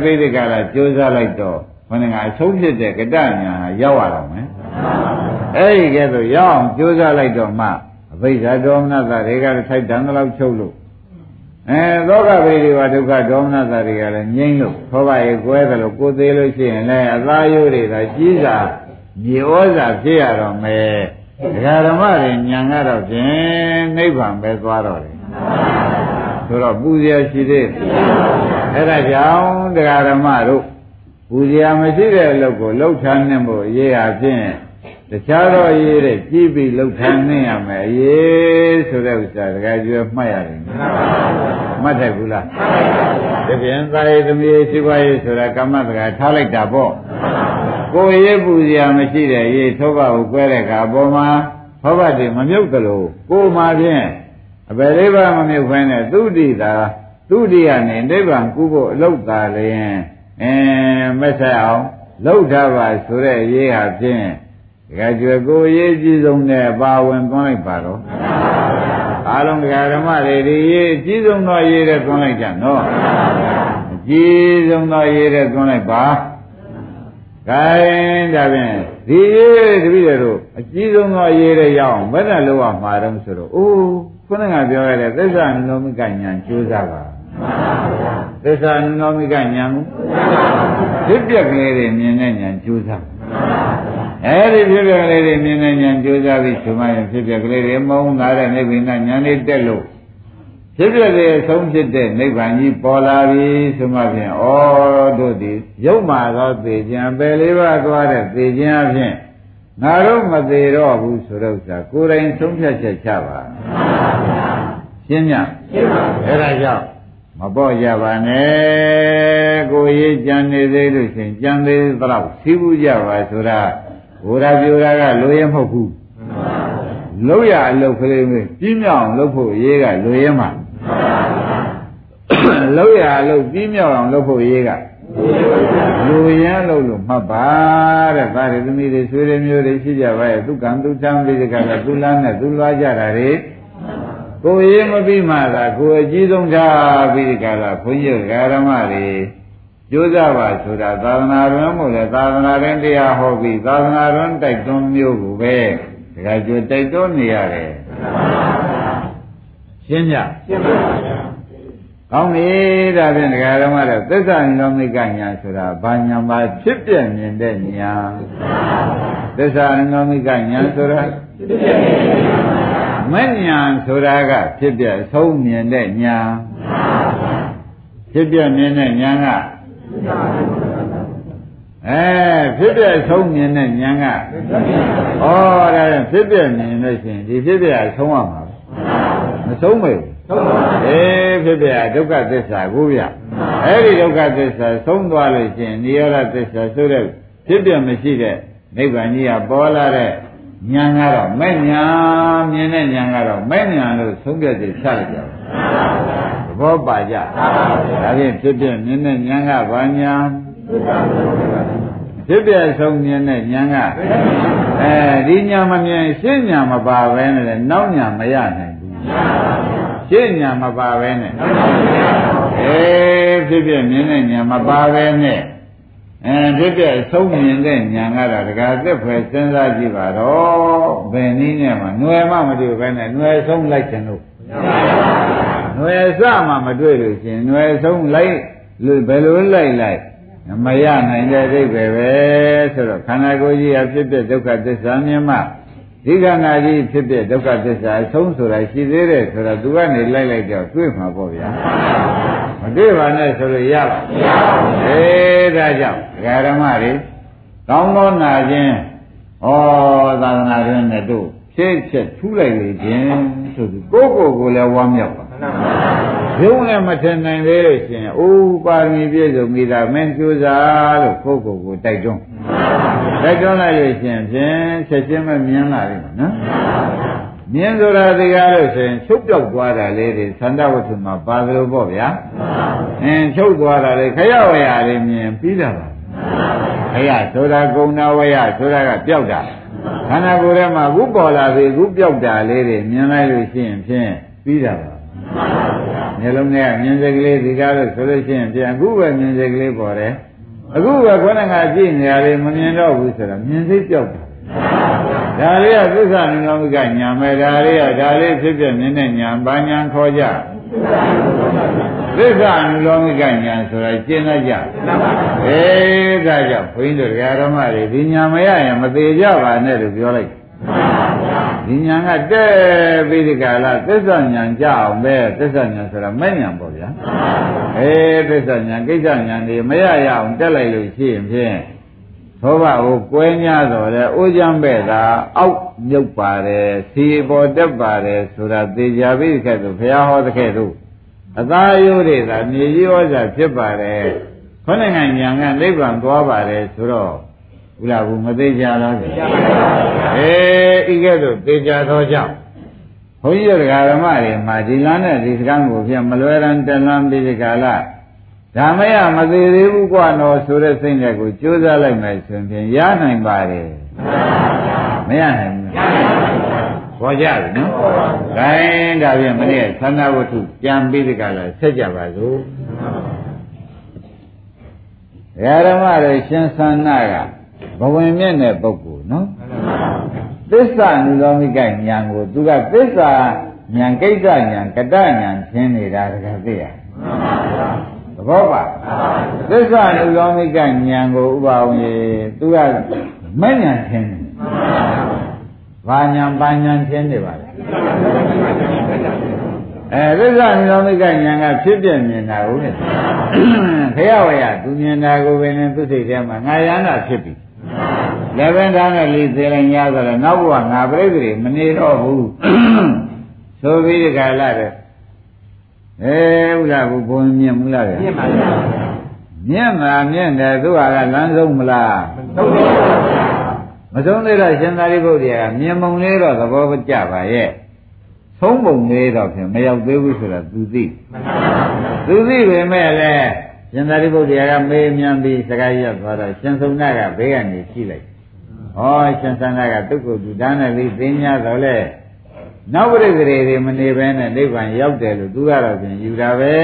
ပြီးဒီကလာကြိုးစားလိုက်တော့ဘုန်းကအဆုံးဖြစ်တဲ့ကတဉာဏ်ဟာရောက်ရတော့မယ်အဲ့ဒီကဲဆိုရောက်အောင်ကြိုးစားလိုက်တော့မှအဘိဓါဒေါမနတာတွေကလည်းထိုက်တန်တော့ချုပ်လို့ အဲသောကဗေဒီဝဒုက္ခဒေါမနတာတွေကလည်းငြိမ့်လို့သောကရေကွဲတယ်လို့ကိုသေးလို့ရှိရင်လည်းအသားရိုးတွေသာကြီးစာမြေဩဇာဖြစ်ရတော့မယ်ဒကာဓမ္မတွေညံကတော့ဖြင့်နိဗ္ဗာန်ပဲသွားတော့တယ်ဆိုတော့ပူဇော်ရှိသေးအဲ့ဒါကြောင့်ဒကာဓမ္မတို့ပူဇော်မရှိတဲ့အလုပ်ကိုလှုပ်ထားနေဖို့အရေးအချင်း တခြားသောအရေးတဲ့ကြီးပြီးလှုပ်ထားနေရမယ်အရေးဆိုတဲ့ဥစ္စာဒကာကျွဲမှတ်ရတယ်မှတ်တယ်ဘူးလားတပြန်သာရေးသမီးရှိပါရေးဆိုတာကမ္မတကာထားလိုက်တာပေါ့ကိုယ်ရေးပူဇော်မရှိတဲ့ရေးသောဘကိုကွဲတဲ့အခါပေါ်မှာသောဘတွေမမြုပ်သလိုကိုယ်မှာဖြင့်အဘယ်လေးပါမမြုပ်ဖဲနဲ့သူတိတာသူတိကနေနိဗ္ဗာန်ကူဖို့အလုတ်သာလျင်အင်းမဆက်အောင်လှုပ်ထားပါဆိုတဲ့ရေးဟာဖြင့် ဒကာကျွယ်ကိုရေးကြည့်ဆုံးနဲ့ပါဝင်သွန်းလိုက်ပါတော့အားလုံးဒကာဓမ္မတွေဒီရေးအကြီးဆုံးသောရေးတဲ့သွန်းလိုက်ကြနော်အကြီးဆုံးသောရေးတဲ့သွန်းလိုက်ပါခိုင်းဒါဖြင့်ဒီရေးတပည့်တို့အကြီးဆုံးသောရေးတဲ့ရအောင်ဘယ်နဲ့လောက်ရမှာတုံးဆိုတော့အိုးခုနကပြောရတဲ့သစ္စာနုမိကညာကျိုးစားပါသစ္စာနုမိကညာကိုဖြစ်ပြက်ကလေးတွေမြင်တဲ့ညာကျိုးစားဒ အဲဒီဖြစ်ပြကလေးတွေမြင်နေဉာဏ်ကြိုးစားပြီးရှင်မရင်ဖြစ်ပြကလေးတွေမုန်းလာတဲ့နိဗ္ဗာန်ဉာဏ်လေးတက်လို့ဖြစ်ပြတဲ့အဆုံးဖြစ်တဲ့နိဗ္ဗာန်ကြီးပေါ်လာပြီဆိုမှဖြင့်ဩတို့သည်ရုပ်မာသောသေခြင်းပယ်လေးပါးသွားတဲ့သေခြင်းအဖြစ်ငါတို့မသေးတော့ဘူးဆိုတော့ဥစ္စာကိုယ်တိုင်ဆုံးဖြတ်ချက်ချပါရှင်းညအဲ့ဒါကြောင့်မပေါ့ကြပါနဲ့ကိုရေးကြံနေသေးလို့ရှင်ကြံသေးသလောက်စီးပူးကြပါဆိုတာ ဘုရားပြောတာကလိုရမဟုတ်ဘူးလို့ရအလုပ်ကလေးမျိုးပြီးမြောက်အောင်လုပ်ဖို့ရေးကလိုရမှာလို့ရအလုပ်ပြီးမြောက်အောင်လုပ်ဖို့ရေးကလူရန်လို့လို့မှတ်ပါတဲ့ဗာရသမီးတွေဆွေတွေမျိုးတွေရှိကြပါရဲ့သူကံသူချမ်းပြီးတဲ့ကကသူလမ်းနဲ့သူလွားကြတာတွေကိုယ်ရေးမပြီးမှသာကိုယ်အကြီးဆုံးထားပြီးဒီကလာဘုန်းကြီးဓမ္မတွေ ကျိုးစားပါဆိုတာသာသနာ့တွင်မို့လဲသာသနာ့တွင်တရားဟောပြီးသာသနာ့တွင်တိုက်တွန်းမျိုးကိုပဲဒကာကျွတ်တိုက်တွန်းနေရတယ်ရှင်းကြရှင်းပါပါကောင်းပြီဒါဖြင့်ဒကာဓမ္မတော့သစ္စာဉာဏ်မိကညာဆိုတာဘာညာပါဖြစ်ပြမြင်တဲ့ညာသစ္စာဉာဏ်မိကညာဆိုတာဖြစ်ပြမြင်တဲ့ညာမဉ္ဉဏ်ဆိုတာကဖြစ်ပြဆုံးမြင်တဲ့ညာဖြစ်ပြမြင်တဲ့ညာက အဲဖြစ်ပြဆုံးမြင်တဲ့ညာကဩဒါဖြစ်ပြမြင်လို့ရှိရင်ဒီဖြစ်ပြဆုံးရမှာမဆုံးမေဘူးအေးဖြစ်ပြဒုက္ခသစ္စာကိုဗျအဲ့ဒီဒုက္ခသစ္စာဆုံးသွားလို့ရှိရင်និရောဓသစ္စာဆိုတဲ့ဖြစ်ပြမရှိတဲ့နိဗ္ဗာန်ကြီးကပေါ်လာတဲ့ဉာဏ်ကတော့မဲ့ဉာဏ်မြင်တဲ့ဉာဏ်ကတော့မဲ့ဉာဏ်လို့သုံးပြည့်ချလိုက်ကြပါသ ဘောပါကြဒါဖြင့်ဖြစ်ဖြစ်မြင်တဲ့ဉာဏ်ကဘာဉာဏ်ဖြစ်ပြဆုံးမြင်တဲ့ဉာဏ်ကအဲဒီဉာဏ်မမြင်ရှင်းဉာဏ်မပါဘဲနဲ့နောက်ဉာဏ်မရနိုင်ဘူးရှင်းဉာဏ်မပါဘဲနဲ့အဲဖြစ်ဖြစ်မြင်တဲ့ဉာဏ်မပါဘဲနဲ့အဲဖြစ်ပြဆုံးမြင်တဲ့ဉာဏ်ကတော့ဒကာသက်ဖွယ်စဉ်းစားကြည့်ပါတော့ဘယ်နည်းနဲ့မှຫນွယ်မှမတွေ့ဘဲနဲ့ຫນွယ်ဆုံးလိုက်တယ်လို့ຫ နွယ်စမှမတွေ့လို့ရှင်နွယ်ဆုံးလိုက်ဘယ်လိုလိုက်လိုက်မရနိုင်တဲ့အိဗယ်ပဲဆိုတော့ခန္ဓာကိုယ်ကြီးအဖြစ်ဖြစ်ဒုက္ခသစ္စာမြင်မှဒီခန္ဓာကြီးဖြစ်ဖြစ်ဒုက္ခသစ္စာအဆုံးဆိုတာရှိသေးတယ်ဆိုတော့သူကနေလိုက်လိုက်တော့တွေ့မှာပေါ့ဗျာမတွေ့ပါနဲ့ဆိုလို့ရပါမရပါဘူးအဲဒါကြောင့်ဓမ္မတွေကောင်းသောနာခြင်းဩသာသနာ့ရင်းနဲ့တို့ဖြည့်ချက်ထူးလိုက်လေခြင်းဆိုပြီးကိုယ့်ကိုယ်ကိုလည်းဝမ်းမြောက်ပါ ဘုံလည်းမထင်နိုင်သေးလို့ရှင်အိုးပါရမီပြည့်စုံပြီလားမင်းကြိုးစားလို့ကိုယ့်ကိုယ်ကိုတိုက်တွန်းတိုက်တွန်းလိုက်လို့ရှင်ဖြင့်ချက်ချင်းမမြင်လာလိမ့်မယ်နော်မြင်ဆိုတာဒီကားလို့ဆိုရင်ချုပ်ပြောက်သွားတာလေးတွေသန္တာဝတ္ထုမှာပါသလိုပေါ့ဗျာအင်းချုပ်သွားတာလေးခရဝရလေးမြင်ပြီးတာပါခရဆိုတာကုဏဝရဆိုတာကပြောက်တာခန္ဓာကိုယ်ထဲမှာအခုပေါ်လာပြီအခုပြောက်တာလေးတွေမြင်လိုက်လို့ရှိရင်ဖြင့်ပြီးတာပါ မျိုးလုံးထဲကမြင်စိတ်ကလေးဒီကားလို့ဆိုလို့ရှိရင်ပြန်အခုပဲမြင်စိတ်ကလေးပေါ်တယ်အခုပဲခေါင်းကကြည့်နေရတယ်မမြင်တော့ဘူးဆိုတော့မြင်စိတ်ပြောက်တာဒါလေးကသစ္စာနိလောမိကညာမယ်ဒါလေးကဒါလေးဖြစ်ဖြစ်မြင်တဲ့ညာဘာညာခေါ်ကြသစ္စာနိလောမိကညာဆိုတာကျင့်တတ်ကြအေးဒါကြောင့်ဘုန်းကြီးတို့ဓမ္မတွေဒီညာမရရင်မသေးကြပါနဲ့လို့ပြောလိုက် ဒီညာကတဲ့ပြီးဒီကလာသစ္စာညာကြအောင်ပဲသစ္စာညာဆိုတာမဲ့ညာပေါ့ဗျာအေးသစ္စာညာကိစ္စညာတွေမရရအောင်တက်လိုက်လို့ရှိရင်ဖြင့်သောဘကိုကွဲ냐တော်လဲအိုးချမ်းပဲ့တာအောက်မြုပ်ပါတယ်စီပေါ်တက်ပါတယ်ဆိုတာသေချာပြီးခဲ့သူဘုရားဟောတဲ့ခဲ့သူအသာရိုးတွေသာမြေကြီးဩဇာဖြစ်ပါတယ်ခေါင်းနိုင်ငံညာကနိဗ္ဗာန်သွားပါတယ်ဆိုတော့ ဘုရားဘူးမသေးကြလားဗျာအေးဤကဲ့သို့သေချာသောကြောင့်ဘုန်းကြီးတို့ဓမ္မတွေမှာဒီလမ်းနဲ့ဒီစကံကိုပြန်မလွယ်ရန်တလန်းပြီးဒီကာလဒါမရမသေးသေးဘူးကွာနော်ဆိုတဲ့စိတ်နဲ့ကိုကြိုးစားလိုက်မယ်ဆိုရင်ရနိုင်ပါတယ်မရနိုင်ဘူးပေါ်ကြပြီနော်။ဒါရင်ဒါပြန်မနေ့သန္တာဝတ္ထုပြန်ပြီးဒီကလာဆက်ကြပါစို့။ဓမ္မတွေရှင်သန္နာက ဘဝင်မြင့်တဲ့ပုဂ္ဂိုလ်နော်။သစ္စာနုလောမိကဉာဏ်ကိုသူကသစ္စာဉာဏ်ကိစ္စဉာဏ်ကတဉာဏ်ရှင်းနေတာတကယ်သိရ။ဘောပါသစ္စာနုလောမိကဉာဏ်ကိုဥပအောင်ရေသူကမဲ့ညာထင်းတယ်ဘာညာဘာညာထင်းနေပါလဲအဲသစ္စာနိရောဓိကညာကဖြစ်ပြမြင်တာဟုတ်နဲ့ခရဝရသူမြင်တာကိုပဲနဲ့သူစိတ်ထဲမှာငါရဟန္တာဖြစ်ပြီ လည်းပဲဒါနဲ့လေးသေးလိုက်ညာဆိုတော့နောက်ဘဝငါပြိတ္တိမနေတော့ဘူးဆိုပြီးဒီကလာတဲ့အဲဥလားဘုဘုံမြင်မလားဗျာမြင်ပါဗျာမြင့်မှာမြင့်တယ်သူဟာကလမ်းဆုံးမလားသုံးပါဗျာမဆုံးသေးတော့ရှင်သာရိပုတ္တရာကမြင်မုံလေးတော့သဘောကျပါရဲ့သုံးပုံလေးတော့ဖြင့်မရောက်သေးဘူးဆိုတာသူသိမှန်ပါဗျာသူသိပေမဲ့လည်းရှင်သာရိပုတ္တရာကမေးမြန်းပြီးစကားရက်သွားတော့ရှင်သုံးနာကဘေးကနေကြည့်လိုက် ဩရှင်သန္တာကတုတ်ကုတ်တူဒါနဲ့လေးသိညာတော့လေနောက်ပရိသေတွေမနေဘဲနဲ့နိဗ္ဗာန်ရောက်တယ်လို့သူကတော့ဖြင့်ယူတာပဲ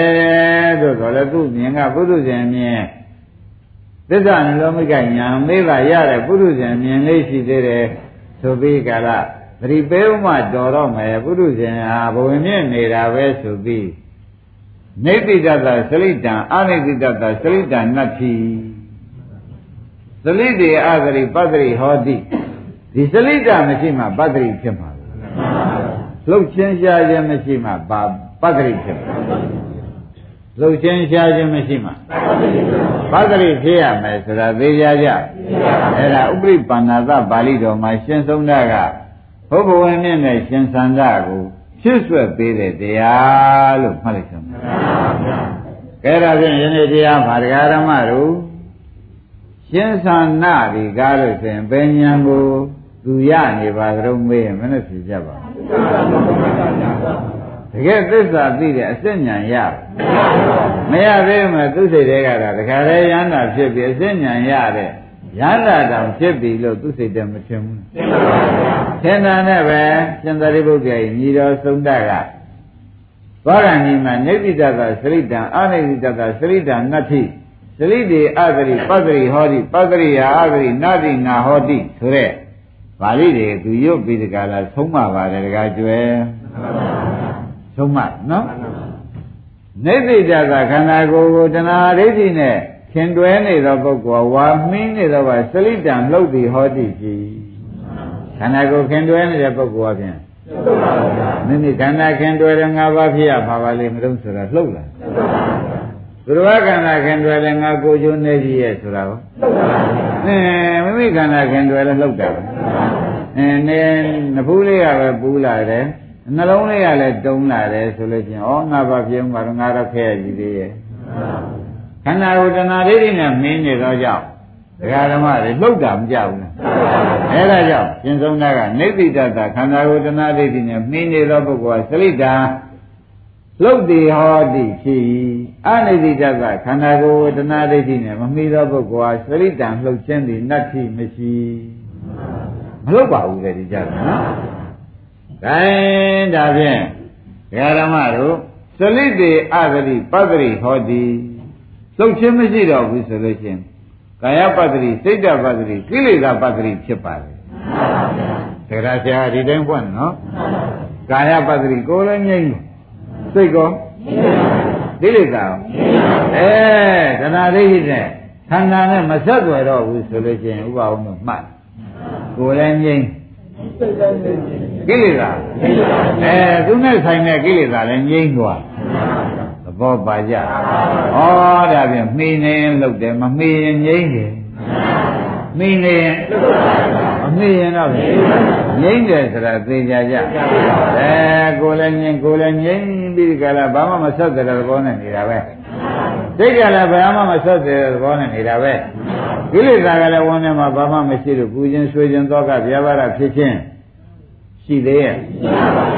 ဆိုတော့လေသူမြင်ကပုထုဇဉ်မြင်သစ္စာနှလုံးမိကညာမေးပါရတဲ့ပုထုဇဉ်မြင်လေးရှိသေးတယ်ဆိုပြီးကာလသတိပေးမှတော်တော့မယ်ပုထုဇဉ်ဟာဘဝင်မြင့်နေတာပဲဆိုပြီးနေတိတ္တသလိတံအာနိတိတ္တသလိတံနတ္ထိ သလိတေအဂရိပတ္တိဟောတိဒီသလိတမရှိမှပတ္တိဖြစ်မှာလှုပ်ချင်းရှားခြင်းမရှိမှပါပတ္တိဖြစ်မှာလှုပ်ချင်းရှားခြင်းမရှိမှပတ္တိဖြစ်ရမယ်ဆိုတာသိကြကြအဲ့ဒါဥပရိပန္နာသပါဠိတော်မှာရှင်းဆုံးတာကဘုဘဝင်မြင့်နဲ့ရှင်သန္တာကိုဖြစ်ဆွဲပေးတဲ့တရားလို့မှတ်လိုက်စမ်းကဲဒါဖြင့်ယနေ့တရားမှာတရားဓမ္မတို့ ရှင်းသန္နာဒီကားလို့ဆိုရင်ဘယ်ဉာဏ်ကိုသူရနေပါကြုံမေးရင်မနဲ့ဖြေကြပါတကယ်သစ္စာသိတဲ့အစစ်ဉာဏ်ရမရသေးမှသူစိတ်တွေကတော့တခါလေရဟန္တာဖြစ်ပြီးအစစ်ဉာဏ်ရတဲ့ရဟန္တာတောင်ဖြစ်ပြီလို့သူစိတ်တည်းမထင်ဘူးထင်တာနဲ့ပဲရှင်သာရိပုတ္တရာညီတော်သုံးတကသောရဏီမှာနေတိတ္တသစရိတံအာနေတိတ္တသစရိတံနတ္ထိ စရိတေအဂရိပတ္တိဟောတိပတ္တိယာအဂရိနာတိနာဟောတိဆိုတဲ့ပါဠိတွေသူရုပ်ပြီးဒီကလာဆုံးမပါတယ်တကားကျွယ်ဆုံးမနော်နေတိတ္တသခန္ဓာကိုယ်ကိုတဏှာဒိဋ္ဌိနဲ့ခင်တွဲနေသောပုဂ္ဂိုလ်ဝါမင်းနေသောကစရိတံလှုပ်ပြီးဟောတိရှိခန္ဓာကိုယ်ခင်တွဲနေတဲ့ပုဂ္ဂိုလ်အပြင်မိမိခန္ဓာခင်တွဲတဲ့၅ပါးဖြစ်ရပါပါလိမ့်မလို့ဆိုတာလှုပ်လာ သူတော်ဘာခန္ဓာခင်တွဲတဲ့ငါကိုကျိုးနေကြီးရဲ့ဆိုတာကိုအဲမိမိခန္ဓာခင်တွဲလည်းလှုပ်တာပဲအဲနေနဖူးလေးကပဲပူးလာတယ်နှလုံးလေးကလည်းတုံးလာတယ်ဆိုလို့ချင်းဩငါဘာပြုံးပါတော့ငါတော့ခဲရကြီးသေးရဲ့ခန္ဓာကိုယ်တဏှာဒိဋ္ဌိနဲ့မင်းနေတော့ကြောင့်ဒကာဓမ္မတွေလှုပ်တာမကြဘူးလားအဲဒါကြောင့်ရှင်ဆုံးသားကနေတိတ္တခန္ဓာကိုယ်တဏှာဒိဋ္ဌိနဲ့မင်းနေသောပုဂ္ဂိုလ်ကစလိတာလှုပ်တိဟောတိဖြစ်၏ အနိတိတ္တခန္ဓာကိုယ်တဏှာဒိဋ္ဌိနဲ့မမီသောပုဂ္ဂိုလ်ဟာစလိတံလှုပ်ခြင်းသည်နတ္ထိမရှိမလှုပ်ပါဘူးလေဒီကြတယ်နော်။ဒါရင်ဒါဖြင့်ဒကာဓမ္မတို့စလိတေအဂတိပတ္တိဟောတိလှုပ်ခြင်းမရှိတော့ဘူးဆိုလို့ရှိရင်ကာယပတ္တိစိတ်တပတ္တိကိလေသာပတ္တိဖြစ်ပါလေ။ဒါကြဆရာဒီတိုင်းဖွင့်နော်။ကာယပတ္တိကိုယ်လည်းငြိမ့်စိတ်ကော ကိလေသာအဲတဏှာဒိဋ္ဌိနဲ့ခန္ဓာနဲ့မဆက်သွယ်တော့ဘူးဆိုလို့ရှိရင်ဥပအောင်လို့မှတ်ကိုယ်လည်းငြိမ့်ကိလေသာအဲသူနဲ့ဆိုင်တဲ့ကိလေသာလည်းငြိမ့်သွားသဘောပါကြဩဒါဖြင့်မှီနေရင်လှုပ်တယ်မမှီရင်ငြိမ့်တယ်မှီနေရင်မမှီရင်တော့ငြိမ့်တယ်ဆိုတာသိကြကြအဲကိုယ်လည်းငြိမ့်ကိုယ်လည်းငြိမ့် ပြီးကြလားဘာမှမဆက်တဲ့သဘောနဲ့နေတာပဲသိကြလားဘာမှမဆက်တဲ့သဘောနဲ့နေတာပဲကိလေသာကလည်းဝန်းထဲမှာဘာမှမရှိလို့ပူခြင်းဆွေးခြင်းသောကဗျာပါဒဖြစ်ခြင်းရှိသေးရဲ့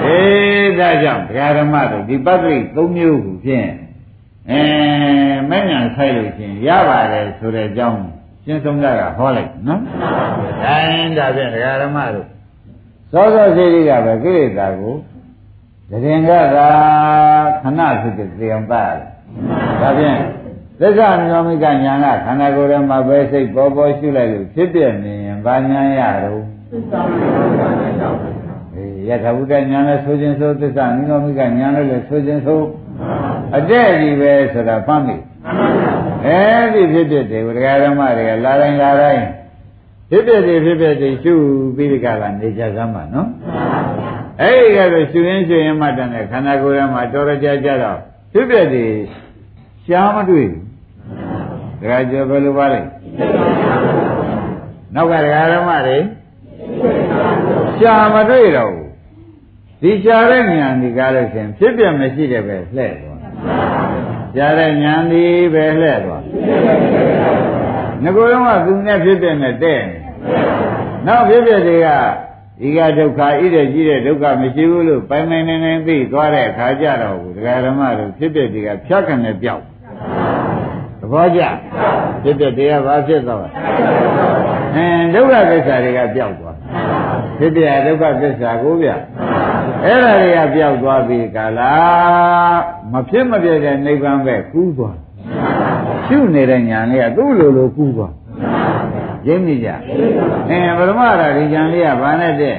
အေးဒါကြောင့်ဒကာဓမ္မတို့ဒီပတ္တိ၃မျိုးကိုဖြင့်အဲမဲ့ညာဆိုင်လို့ချင်းရပါတယ်ဆိုတဲ့အကြောင်းရှင်းဆုံးတာကဟောလိုက်နော်။ဒါရင်ဒါဖြင့်ဒကာဓမ္မတို့သောသောစိတ်ကပဲကိလေသာကို တရင်ကသာခဏဖြစ်တဲ့သေအောင်ပါရတယ်။ဒါဖြင့်သစ္စာမြောမိကညာကခန္ဓာကိုယ်ထဲမှာပဲစိတ်ပေါ်ပေါ်ရှုလိုက်လို့ဖြစ်ပြနေရင်ဘာညာရတော့သစ္စာမြောမိကညာရောက်အေးယထာဘုဒ္ဓညာနဲ့ဆိုခြင်းဆိုသစ္စာမြောမိကညာနဲ့လည်းဆိုခြင်းဆိုအတဲ့ကြီးပဲဆိုတာဖမ်းမိအဲဒီဖြစ်ဖြစ်တယ်ဝိဒကာဓမ္မတွေကလာတိုင်းလာတိုင်းဖြစ်ဖြစ်တွေဖြစ်ဖြစ်တွေရှုပြီးဒီကလာနေကြစမ်းပါနော် အဲ့ဒီကတော့ရှုရင်းရှုရင်းမှတန်တဲ့ခန္ဓာကိုယ်ထဲမှာတော်ရကြကြတော့ဖြစ်ဖြစ်တွေရှားမတွေ့ဘူးဒကာကျော်ဘယ်လိုပါလဲနောက်ကဒကာဓမ္မတွေရှားမတွေ့တော့ဘူးဒီရှားတဲ့ဉာဏ်ဒီကားလို့ရှင်ဖြစ်ပြမရှိတဲ့ပဲလှဲ့သွားရှားတဲ့ဉာဏ်ဒီပဲလှဲ့သွားငကိုယ်တော့ကသူနဲ့ဖြစ်ပြနဲ့တဲ့နေနောက်ဖြစ်ပြတွေက ဤကဒုက္ခဣတဲ့ကြီးတဲ့ဒုက္ခမရှိဘူးလို့ပိုင်ပိုင်နေနေသိသွားတဲ့အခါကျတော့ဘူးဒကာဓမ္မတို့ဖြစ်ပြတွေကဖြတ်ကနေပြောက်သဘောကျဖြစ်ပြတွေကဘာဖြစ်သွားလဲအင်းဒုက္ခသစ္စာတွေကပြောက်သွားဖြစ်ပြဒုက္ခသစ္စာကိုဗျအဲ့ဒါတွေကပြောက်သွားပြီကာလာမဖြစ်မပြတဲ့နိဗ္ဗာန်ပဲကူးသွားရှုနေတဲ့ညာလေးကသူ့လိုလိုကူးသွား ရင်းမိကြအင်းပရမရာဒီညာလေးကဘာနဲ့တဲ့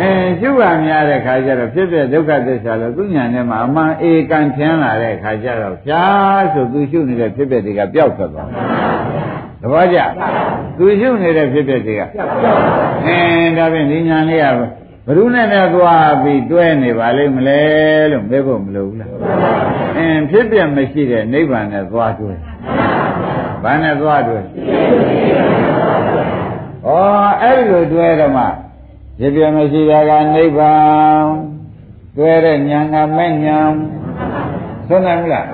အဲရှုရများတဲ့ခါကျတော့ဖြစ်ဖြစ်ဒုက္ခသစ္စာလို့သူညာနဲ့မှာအမှန်အေကန်ထင်းလာတဲ့ခါကျတော့ဖြားဆိုသူရှုနေတဲ့ဖြစ်ဖြစ်တွေကပျောက်သွားသွားသဘောကျသူရှုနေတဲ့ဖြစ်ဖြစ်တွေကအင်းဒါဖြင့်ဒီညာလေးကဘယ်သူနဲ့နဲ့သွားပြီးတွဲနေပါလိမ့်မလဲလို့မေးဖို့မလိုဘူးလားအင်းဖြစ်ပြမရှိတဲ့နိဗ္ဗာန်နဲ့သွားတွဲ ဘာနဲ့သွားတွဲဩအဲ့ဒီလိုတွဲတော့မှဖြစ်ပြမရှိတာကနိဗ္ဗာန်တွဲတဲ့ဉာဏ်ကမဲ့ဉာဏ်သုံးနိုင်ဘူးလား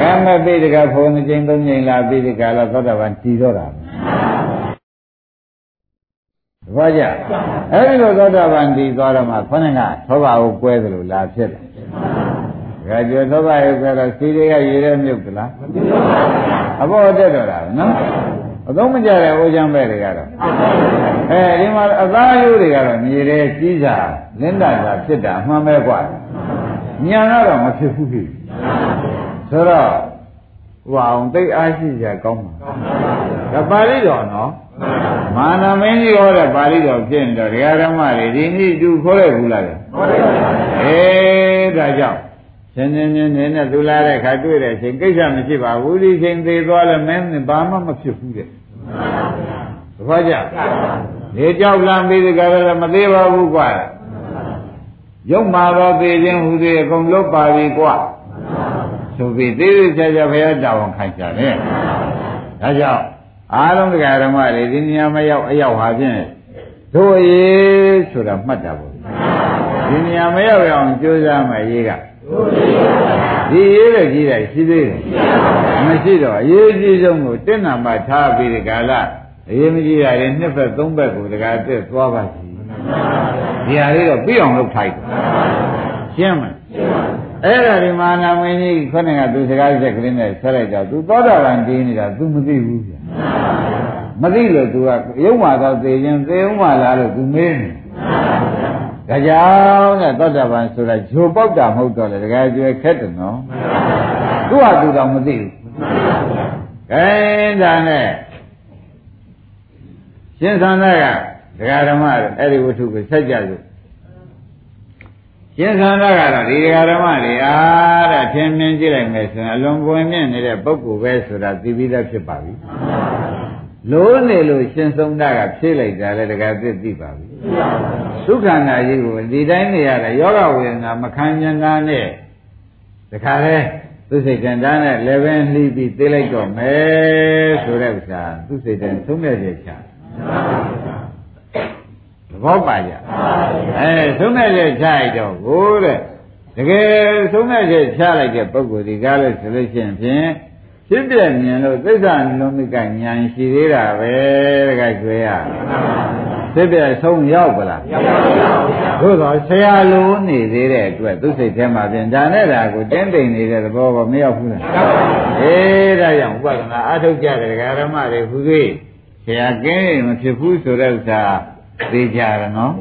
ကမ္မပိဒကဖုံးခြင်းသုံးချိန်လာပိဒကလာသောတာပန်တည်တော့တာဘာကြအဲ့ဒီလိုသောတာပန်တည်သွားတော့မှခொနဲ့ကသောဘာကိုကွဲသလိုလာဖြစ်တယ်ဒါကြောသောဘာရဲ့ကွဲတော့စီတွေကရေထဲမြုပ်သလား အဘောတက်တော့တာနော်အသုံးမကျတဲ့အိုးချမ်းပဲတွေကတော့အဲဒီမှာအသားရိုးတွေကတော့မြေထဲကြီးစာလင်းတာသာဖြစ်တာအမှန်ပဲกว่าညာကတော့မဖြစ်ဘူးဖြစ်ဆိုတော့ဟိုအောင်သိအားရှိကြကောင်းပါဒါပါဠိတော်နော်မာနမင်းကြီးဟောတဲ့ပါဠိတော်ဖြစ်နေတော့ဒကာဓမ္မတွေဒီနေ့သူခေါ်ရဘူးလားဟောတယ်ပါအေးဒါကြောင့် ရှင်ရှင်ရှင်နေနဲ့သူလာတဲ့ခါတွေ့တဲ့အချိန်ကိစ္စမရှိပါဘူးဒီချိန်သေးသွားလဲမင်းဘာမှမဖြစ်ဘူးတဲ့သဘောကျနေကြောက်လမ်းပြီးဒီကရလည်းမသေးပါဘူးကွာရုပ်မာတော့သေးခြင်းဟူသေးအကုန်လုံးပါပြီကွာဆိုပြီးသေးသေးချာချာဘုရားတာဝန်ခိုင်းကြတယ်ဒါကြောင့်အားလုံးတရားဓမ္မတွေဒီနေရာမရောက်အရောက်ဟာဖြင့်တို့ရေးဆိုတာမှတ်တာပေါ့ဒီနေရာမရောက်ရအောင်ကြိုးစားမှရေးက ဒီရေးတဲ့ကြီးတယ်ရှိသေးတယ်မရှိတော့အရေးကြီးဆုံးကိုတင့်နာမှထားပြီးဒီကာလအရေးမကြီးတာတွေနှစ်ဘက်သုံးဘက်ကိုတကားတက်သွားပါစီဒီဟာလေးတော့ပြီးအောင်လုပ်ထိုက်တယ်ရှင်းမလားအဲ့ဒါဒီမာနာမင်းကြီးခொနဲ့ကသူစကားစက်ကလေးနဲ့ဆက်လိုက်တော့ तू သောတာပန်တည်နေတာ तू မသိဘူးဗျာမသိလို့ तू ကရုံမှာတော့သေခြင်းသေဦးမှာလားလို့ तू မေးနေ ဒါကြောင့်တဲ့သောတာပန်ဆိုတာဂျိုပေါက်တာမဟုတ်တော့လေတကယ်ကျွဲခက်တယ်နော်သူ့ဟာသူတော့မသိဘူးခဲဒါနဲ့ရှင်သန္တာကဒကာဓမ္မအဲ့ဒီဝတ္ထုကိုဆက်ကြလို့ရှင်သန္တာကတော့ဒီဒကာဓမ္မတွေအားတဲ့ထင်မြင်ကြည့်လိုက်မယ်ဆိုရင်အလွန်ပွင့်မြင့်နေတဲ့ပုဂ္ဂိုလ်ပဲဆိုတာသိပြီးသားဖြစ်ပါပြီလို့နေလို့ရှင်ဆုံးတာကဖြည့်လိုက်တာလည်းတကယ်သိသိပါပြီ ဒုက္ခနာကြီးကိုဒီတိုင်းနေရတာယောဂဝေဒနာမခံကျင်တာနဲ့တခါလဲသူစိတ်ကံတားနဲ့လည်းပဲလှီးပြီးသိလိုက်တော့မယ်ဆိုတဲ့ဥစ္စာသူစိတ်တန်သုံးမြတ်ချက်ချသဘောပါကြအဲသုံးမြတ်ချက်ချလိုက်တော့ကိုတဲ့တကယ်သုံးမြတ်ချက်ချလိုက်တဲ့ပုဂ္ဂိုလ်ဒီကားလို့ဆိုလို့ရှိရင်ဖြင့်ဖြစ်ပြမြင်လို့သစ္စာလုံးမိကဉာဏ်ရှိသေးတာပဲတကယ်ကျွေးရ ဖြစ်ပြဆုံးရောက်ပလားရောက်ပါဘူးသို့တော့ဆရာလိုနေသေးတဲ့အတွက်သူစိတ်ထဲမှာပြင်ဒါနဲ့ဒါကိုတင်းတိမ်နေတဲ့သဘောကမရောက်ဘူးလားရောက်ပါဘူးအေးဒါကြောင့်ဥပဒနာအထုတ်ကြတဲ့ဓမ္မတွေဟူသေးဆရာကင်းမဖြစ်ဘူးဆိုတဲ့ဥစ္စာသိကြရနော်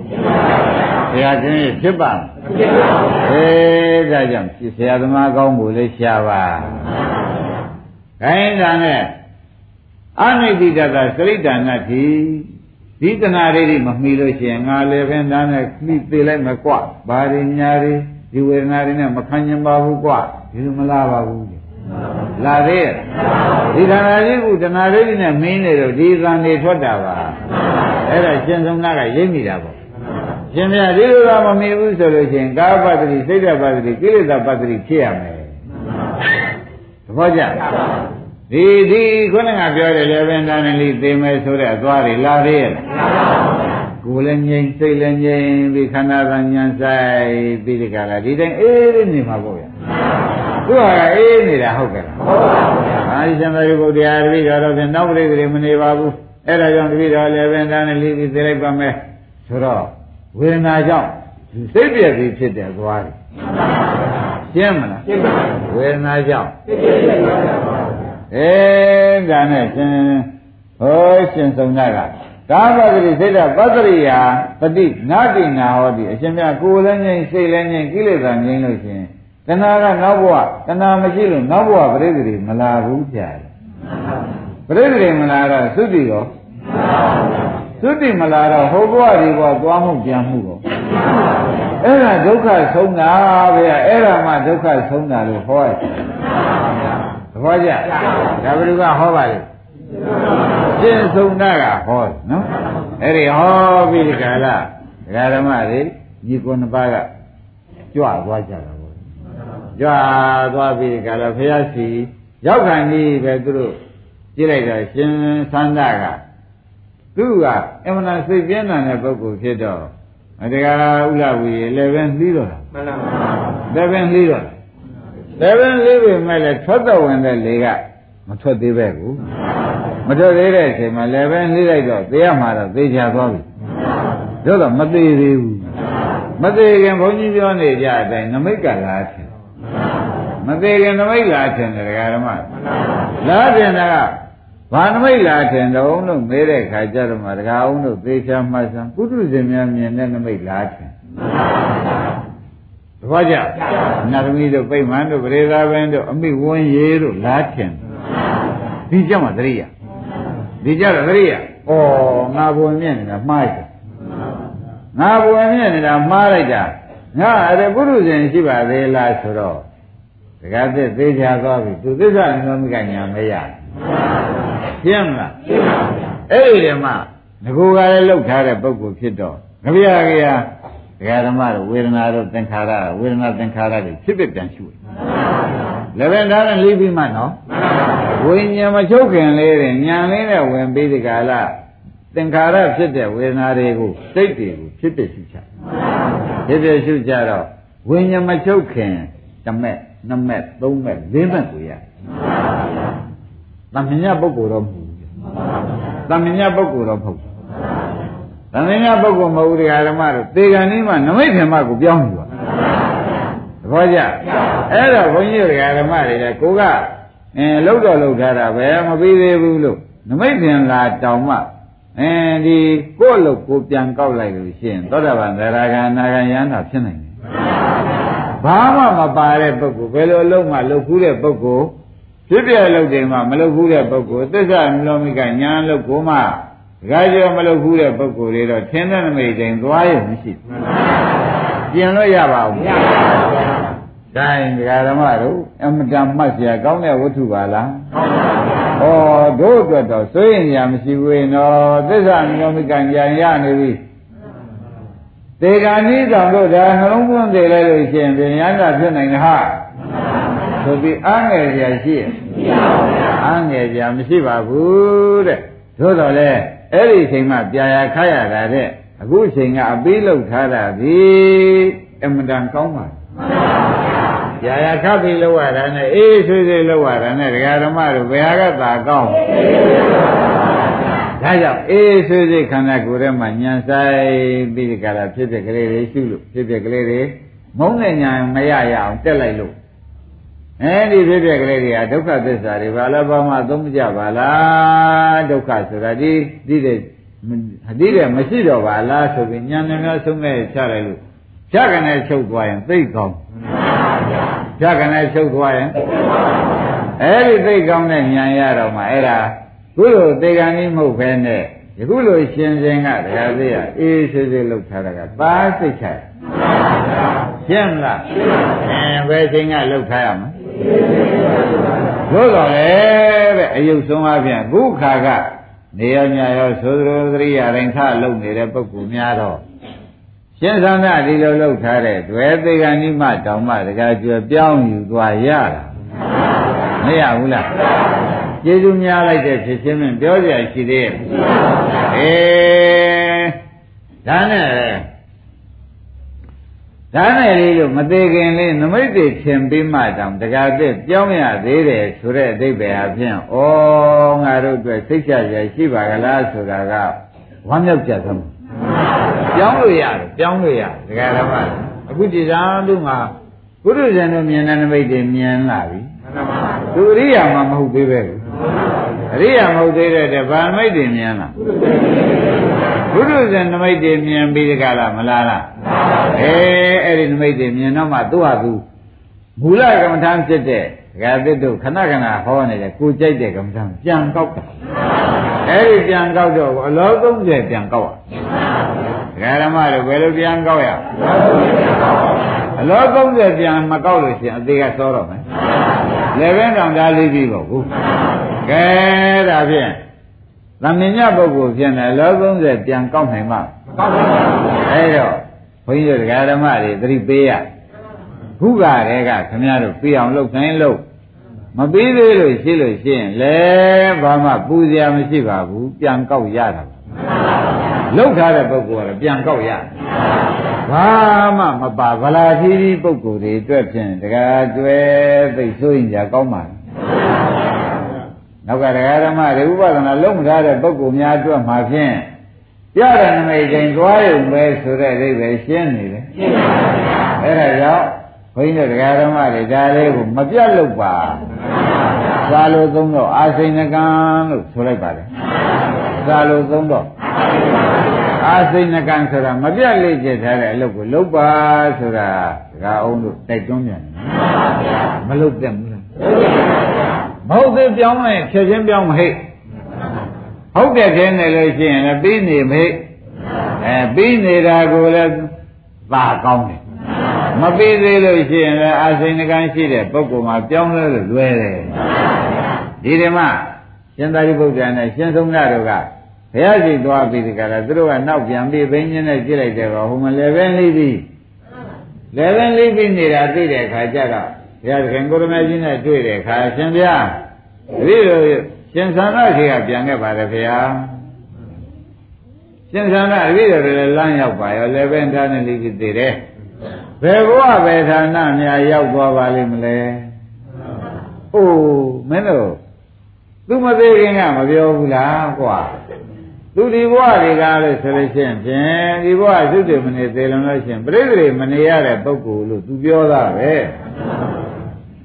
ဆရာကင်းဖြစ်ပါမဖြစ်ပါဘူးအေးဒါကြောင့်ဆရာသမားကောင်းဖို့လေးရှားပါခိုင်းတာနဲ့အနိတိတကစရိတ္တနာတိ ဒီတဏှာလေးမမှီလို့ရှိရင်ငါလည်းပဲသားနဲ့ခိသေးလိုက်မကွဘာတွေညာတွေဒီဝေဒနာတွေနဲ့မခံကျင်ပါဘူးကွဒီလိုမလားပါဘူးဒီလာသေးရဲ့ဒီခန္ဓာကြီးကတဏှာလေးနဲ့မင်းနေတော့ဒီသံတွေထွက်တာပါအဲ့ဒါရှင်ဆုံးနာကရိပ်မိတာပေါ့ရှင်မြတ်ဒီလိုကမမီဘူးဆိုလို့ရှိရင်ကာပတ္တိစိတ်တပတ္တိကိလေသာပတ္တိဖြစ်ရမယ်သဘောကျ ဒီဒီခုနကပြောတယ်လေဘင်္ဒန်လိသိမယ်ဆိုတဲ့အသွားတွေလာသေးရဲ့ကိုယ်လည်းငြိမ်စိတ်လည်းငြိမ်ပြီးခန္ဓာကဉာဏ်ဆိုင်ပြီးဒီကလာဒီတိုင်းအေးလေးနေမှာပေါ့ဗျာသူကအေးနေတာဟုတ်ကဲ့လားဟုတ်ပါဘူးဗျာအာရှင်သာရိပုတ္တရာတပည့်တော်တော့ဖြင့်နောက်ပရိသေမနေပါဘူးအဲ့ဒါကြောင့်တပည့်တော်လည်းဘင်္ဒန်လိပြီးသိလိုက်ပါမယ်ဆိုတော့ဝေဒနာကြောင့်စိတ်ပြည့်ပြီးဖြစ်တဲ့သွားတွေရှင်းမလားရှင်းပါဘူးဝေဒနာကြောင့်စိတ်ပြည့်ပြီးဖြစ်တဲ့သွား အဲဒါနဲ့ရှင်ဟောရှင်ဆုံးတာကသာပတိစိတ်ဓာပတ္တိယာပฏิနာတိနာဟောတိအရှင်မြတ်ကိုယ်လည်းငြိမ်စိတ်လည်းငြိမ်ကိလေသာငြိမ်လို့ရှင်တဏှာကနောက်ဘဝတဏှာမရှိလို့နောက်ဘဝပရိသေတွေမလာဘူးကြာတယ်ပရိသေတွေမလာတော့သုတိရောသုတိမလာတော့ဟိုဘဝဒီဘဝသွားမှုပြန်မှုကိုအဲ့ဒါဒုက္ခဆုံးတာဗျာအဲ့ဒါမှဒုက္ခဆုံးတာလို့ဟောရတယ်သ ဘောကျဒါဘယ်သူကဟောပါလဲရှင်းဆုံးတာကဟောနော်အဲ့ဒီဟောပြီးဒီကလာဒကာဓမ္မတွေညီကိုနှစ်ပါးကကြွသွားကြတာပေါ့ကြွသွားပြီးဒီကလာဖះစီရောက်ခံကြီးပဲသူတို့ကြည့်လိုက်တော့ရှင်သန္တာကသူကအမှန်တန်စိတ်ပြင်းထန်တဲ့ပုဂ္ဂိုလ်ဖြစ်တော့ဒကာဥလဝီလည်းပဲနှီးတော့တာမှန်ပါပါလည်းပဲနှီးတော့တ ယ်လည်းပဲလေးပေမဲ့လည်းထွက်တော့ဝင်တဲ့လေကမထွက်သေးပဲကူမထွက်သေးတဲ့အချိန်မှာလည်းပဲနှိလိုက်တော့သေရမှာတော့သေချာသွားပြီတို့တော့မသေးသေးဘူးမသေးခင်ဘုန်းကြီးပြောနေကြအတိုင်းနမိတ်ကလာထင်မသေးခင်နမိတ်လာထင်တယ်ဒကာဓမ္မလာထင်တာကဘာနမိတ်လာထင်တော့လို့မေးတဲ့ခါကျတော့မှဒကာအောင်တို့သေချာမှတ်စမ်းပုထုဇဉ်များမြင်တဲ့နမိတ်လာထင် တပည့်ကြနာသမီးတို့ပိတ်မှန်တို့ပရိသာဘင်းတို့အမိဝန်းရေတို့လာထင်ဒီကြမှာသတိရဒီကြတော့သတိရဩငါဘဝင်မြင့်နေတာမှားတယ်ငါဘဝင်မြင့်နေတာမှားလိုက်တာငါအဲ့ဒါပုရုဇဉ်ရှိပါသေးလားဆိုတော့တခါသစ်သေးချာသွားပြီသူသစ္စာနိမိကညာမရရှင်းမလားရှင်းပါဗျာအဲ့ဒီတည်းမှာငကိုကလည်းလှုပ်ထားတဲ့ပုဂ္ဂိုလ်ဖြစ်တော့ကြပြကြရ ဒကာဓမ္မတို့ဝေဒနာတို့သင်္ခါရဝေဒနာသင်္ခါရတွေဖြစ်ဖြစ်ပြန်ရှုတယ်လည်းပဲဒါနဲ့လေးပြီးမှနော်ဝိညာဉ်မချုပ်ခင်လေးတဲ့ညာလေးနဲ့ဝင်ပြီးဒီကလာသင်္ခါရဖြစ်တဲ့ဝေဒနာတွေကိုစိတ်တွေကိုဖြစ်ဖြစ်ရှုချဖြစ်ဖြစ်ရှုကြတော့ဝိညာဉ်မချုပ်ခင်တမက်နှစ်မက်သုံးမက်လေးမက်ကိုရသမညပုဂ္ဂိုလ်တော့မဟုတ်ဘူးသမညပုဂ္ဂိုလ်တော့မဟုတ်ဘူး သမညပုဂ္ဂိုလ်မဟုတ်ဘူးတရားဓမ္မတို့သေကံနည်းမှနမိတ်ဓမ္မကိုပြောင်းယူပါသဘောကျအဲ့တော့ဘုန်းကြီးတို့ဓမ္မတွေလည်းကိုကအင်းလှုပ်တော့လှုပ်ထားတာပဲမပြီးသေးဘူးလို့နမိတ်ပင်လာတောင်မှအင်းဒီကိုယ့်လို့ကိုပြန်ကောက်လိုက်လို့ရှိရင်သောတာပန်သရဂံနာဂံယန္တာဖြစ်နိုင်တယ်ဘာမှမပါတဲ့ပုဂ္ဂိုလ်ဘယ်လိုအလုံးမှလှုပ်ခုတဲ့ပုဂ္ဂိုလ်ဖြစ်ပြလှုပ်တယ်မှမလှုပ်ခုတဲ့ပုဂ္ဂိုလ်သစ္စာမလောမိကညာလှုပ်ကိုမှဒ ကာကျော်မလှုပ်ခုတဲ့ပုဂ္ဂိုလ်တွေတော့ထင်းတဲ့နမိတ်တိုင်းသွားရမရှိဘူးပြင်လို့ရပါဘူးမရပါဘူးတိုင်းဒကာဓမ္မတို့အမတန်မှတ်เสียကောင်းတဲ့ဝတ္ထုပါလားဩတို့အတွက်တော့စိုးရင်ညာမရှိဘူးနော်သစ္စာမျိုးမိကံကြံရနေပြီတေဂာနိတောင်တို့ဒါနှလုံးသွင်းသေးလိုက်လို့ရှိရင်ပြန်ရတာဖြစ်နိုင်တယ်ဟာဆိုပြီးအားငယ်ကြရှိရဲ့အားငယ်ကြမရှိပါဘူးတဲ့သို့တော်လည်း အဲ့ဒီအချိန်မှပြာရခရတာတဲ့အခုအချိန်ကအပေးလောက်ထားတာဒီအမှန်တန်ကောင်းပါရာရာခပ်ပြီးလောက်ရတာနဲ့အေးဆွေးဆွေးလောက်ရတာနဲ့ဒကာဓမ္မတို့ဘယ်ဟာကသာကောင်းဒါကြောင့်အေးဆွေးဆွေးခန္ဓာကိုယ်ထဲမှာညံဆိုင်ပြီးဒီကရာဖြစ်တဲ့ကလေးတွေရှုလို့ဖြစ်တဲ့ကလေးတွေမုန်းတဲ့ညာမရရအောင်တက်လိုက်လို့ အဲဒီဖြစ်တဲ့ကလေးတွေကဒုက္ခသစ္စာတွေဘာလဲဘာမှသုံးမကြပါလားဒုက္ခဆိုတာဒီဒီတဲ့ဒီတဲ့မရှိတော့ပါလားဆိုပြီးညာနေများဆုံးမဲ့ချလိုက်လို့ဖြတ်ကနေချုပ်သွားရင်သိကောင်းဖြတ်ကနေချုပ်သွားရင်အဲ့ဒီသိကောင်းတဲ့ဉာဏ်ရတော့မှအဲ့ဒါခုလိုသေကံကြီးမဟုတ်ဘဲနဲ့ယခုလိုရှင်ရှင်ကတရားသေးရအေးဆေးဆေးလှုပ်ထားတာကပါစိတ်ချရှင်းမလားရှင်းပါဗျာအဲဘယ်ချိန်ကလှုပ်ထားရမလဲ သို့တော်လေတဲ့အယုတ်ဆုံးအပြင်ခုခါကနေရညာရောသိုးသလိုသတိရတိုင်းခလုံနေတဲ့ပုဂ္ဂိုလ်များတော့ရှင်းသန္တာဒီလိုလုပ်ထားတဲ့ဒွဲသေကဏိမတောင်မှတကကြွပြောင်းယူသွားရတာမရဘူးလားကျေးဇူးများလိုက်တဲ့ဖြစ်ချင်းနဲ့ပြောကြရရှိသေးရဲ့အေးဒါနဲ့ ဒါနဲ့လေးလို့မသေးခင်လေးနမိတ်တွေထင်ပြီးမှတောင်တကားသက်ပြောင်းရသေးတယ်ဆိုတဲ့အဓိပ္ပာယ်အဖြစ်ဩငါတို့အတွက်စိတ်ချရရှိပါကလားဆိုတာကဝမ်းမြောက်ကြသမ်းပြောင်းလို့ရတယ်ပြောင်းလို့ရတယ်ဒကာဓမ္မအခုဒီသာတို့မှာဘုရုဇန်တို့မြင်တဲ့နမိတ်တွေမြင်လာပြီသူအရိယာမှမဟုတ်သေးပဲအရိယာမဟုတ်သေးတဲ့ဗာမိတ်တွေမြင်လား ဘုရုဇန်နမိတ်တွေမြင်ပြီးတကလားမလားလားအဲအဲ့ဒီနမိတ်တွေမြင်တော့မှသူ့ဟာသူမူလကမ္မထာဖြစ်တဲ့ဒကာသစ်တို့ခဏခဏဟောနေတယ်ကိုကြိုက်တဲ့ကမ္မထာပြန်ကောက်တာအဲ့ဒီပြန်ကောက်တော့အလော30ပြန်ကောက်ရဒကာဓမ္မတို့ဘယ်လိုပြန်ကောက်ရအလော30ပြန်မကောက်လို့ရှိရင်အသေးကစောတော့မယ်လည်းပဲတောင်သားလေးပြီးပေါ့ဘူးကဲဒါဖြင့် သမင်ညပုဂ္ဂိုလ်ဖြစ်နေလော30ပြန်ကောက်နိုင်မှာကောက်ပါဘူးအဲတော့ဘုန်းကြီးတို့ဒကာဓမ္မတွေသတိပေးရခုကတည်းကခမရတို့ပြအောင်လုပ်နိုင်လို့မပြီးသေးလို့ရှိလို့ရှိရင်လည်းဘာမှပူစရာမရှိပါဘူးပြန်ကောက်ရတာလောက်ထားတဲ့ပုဂ္ဂိုလ်ကပြန်ကောက်ရဘာမှမပါဗလာသီးသီးပုဂ္ဂိုလ်တွေအတွက်ဖြင့်တကားကျွဲသိဆိုရင်ကြာကောင်းပါ နောက်ကတရားဓမ္မတွေဥပဒနာလုံးမထားတဲ့ပုဂ္ဂိုလ်များအတွက်မှာဖြင့်ပြတဲ့နမိတ်တိုင်းသွားရုံပဲဆိုတဲ့အိဗယ်ရှင်းနေတယ်ရှင်းပါဗျာအဲ့ဒါကြောင့်ဘုန်းကြီးတို့တရားဓမ္မတွေဒါလေးကိုမပြတ်လို့ပါသာလိုသုံးတော့အာစိဏကံလို့ဆိုလိုက်ပါတယ်သာလိုသုံးတော့အာစိဏကံဆိုတာမပြတ်လေ့ကျက်ထားတဲ့အလုပ်ကိုလုပ်ပါဆိုတာဒကာအောင်တို့တိုက်တွန်းပြန်တယ်မလုပ်တဲ့ဘူးလား မဟုတ်သေးပြောင်းလိုက်ဖြည့်ချင်းပြောင်းမဟိတ်ဟုတ်တဲ့ခင်းနေလို့ရှိရင်လည်းပြီးနေမဟိတ်အဲပြီးနေတာကိုလည်းသာကောင်းတယ်မပြီးသေးလို့ရှိရင်လည်းအာစိဏကံရှိတဲ့ပုဂ္ဂိုလ်မှာပြောင်းလဲလို့လွယ်တယ်ဒီဓမ္မရှင်သာရိပုတ္တရာနဲ့ရှင်သုံးရတို့ကဘုရားရှိသွားပြီးဒီကရသူတို့ကနောက်ပြန်ပြီးဘိန်းင်းနဲ့ကြည့်လိုက်တယ်ကဟိုမလဲပဲလေးပြီးလဲပဲလေးပြီးနေတာသိတဲ့အခါကျတော့ ဘုရားခင်ကိုရမကြီးနဲ့တွေ့တဲ့အခါရှင်ဗျာတပည့်တို့ရှင်သန္တာခေကပြန်ခဲ့ပါတယ်ဘုရားရှင်သန္တာတပည့်တို့လည်းလမ်းရောက်ပါရောလဲပဲထားနေလိမ့်ပြီးသေးတယ်ဘယ်ဘဝပဲဌာနများရောက်သွားပါလိမ့်မလဲ။အိုးမင်းတို့သူမသေးခင်ကမပြောဘူးလားကွာ။သူဒီဘဝတွေကလို့ဆိုလို့ရှိရင်ဖြင့်ဒီဘဝသုတေမနေသေးလုံးလို့ရှိရင်ပြိတ္တိမနေရတဲ့ပုဂ္ဂိုလ်လို့သူပြောတာပဲ။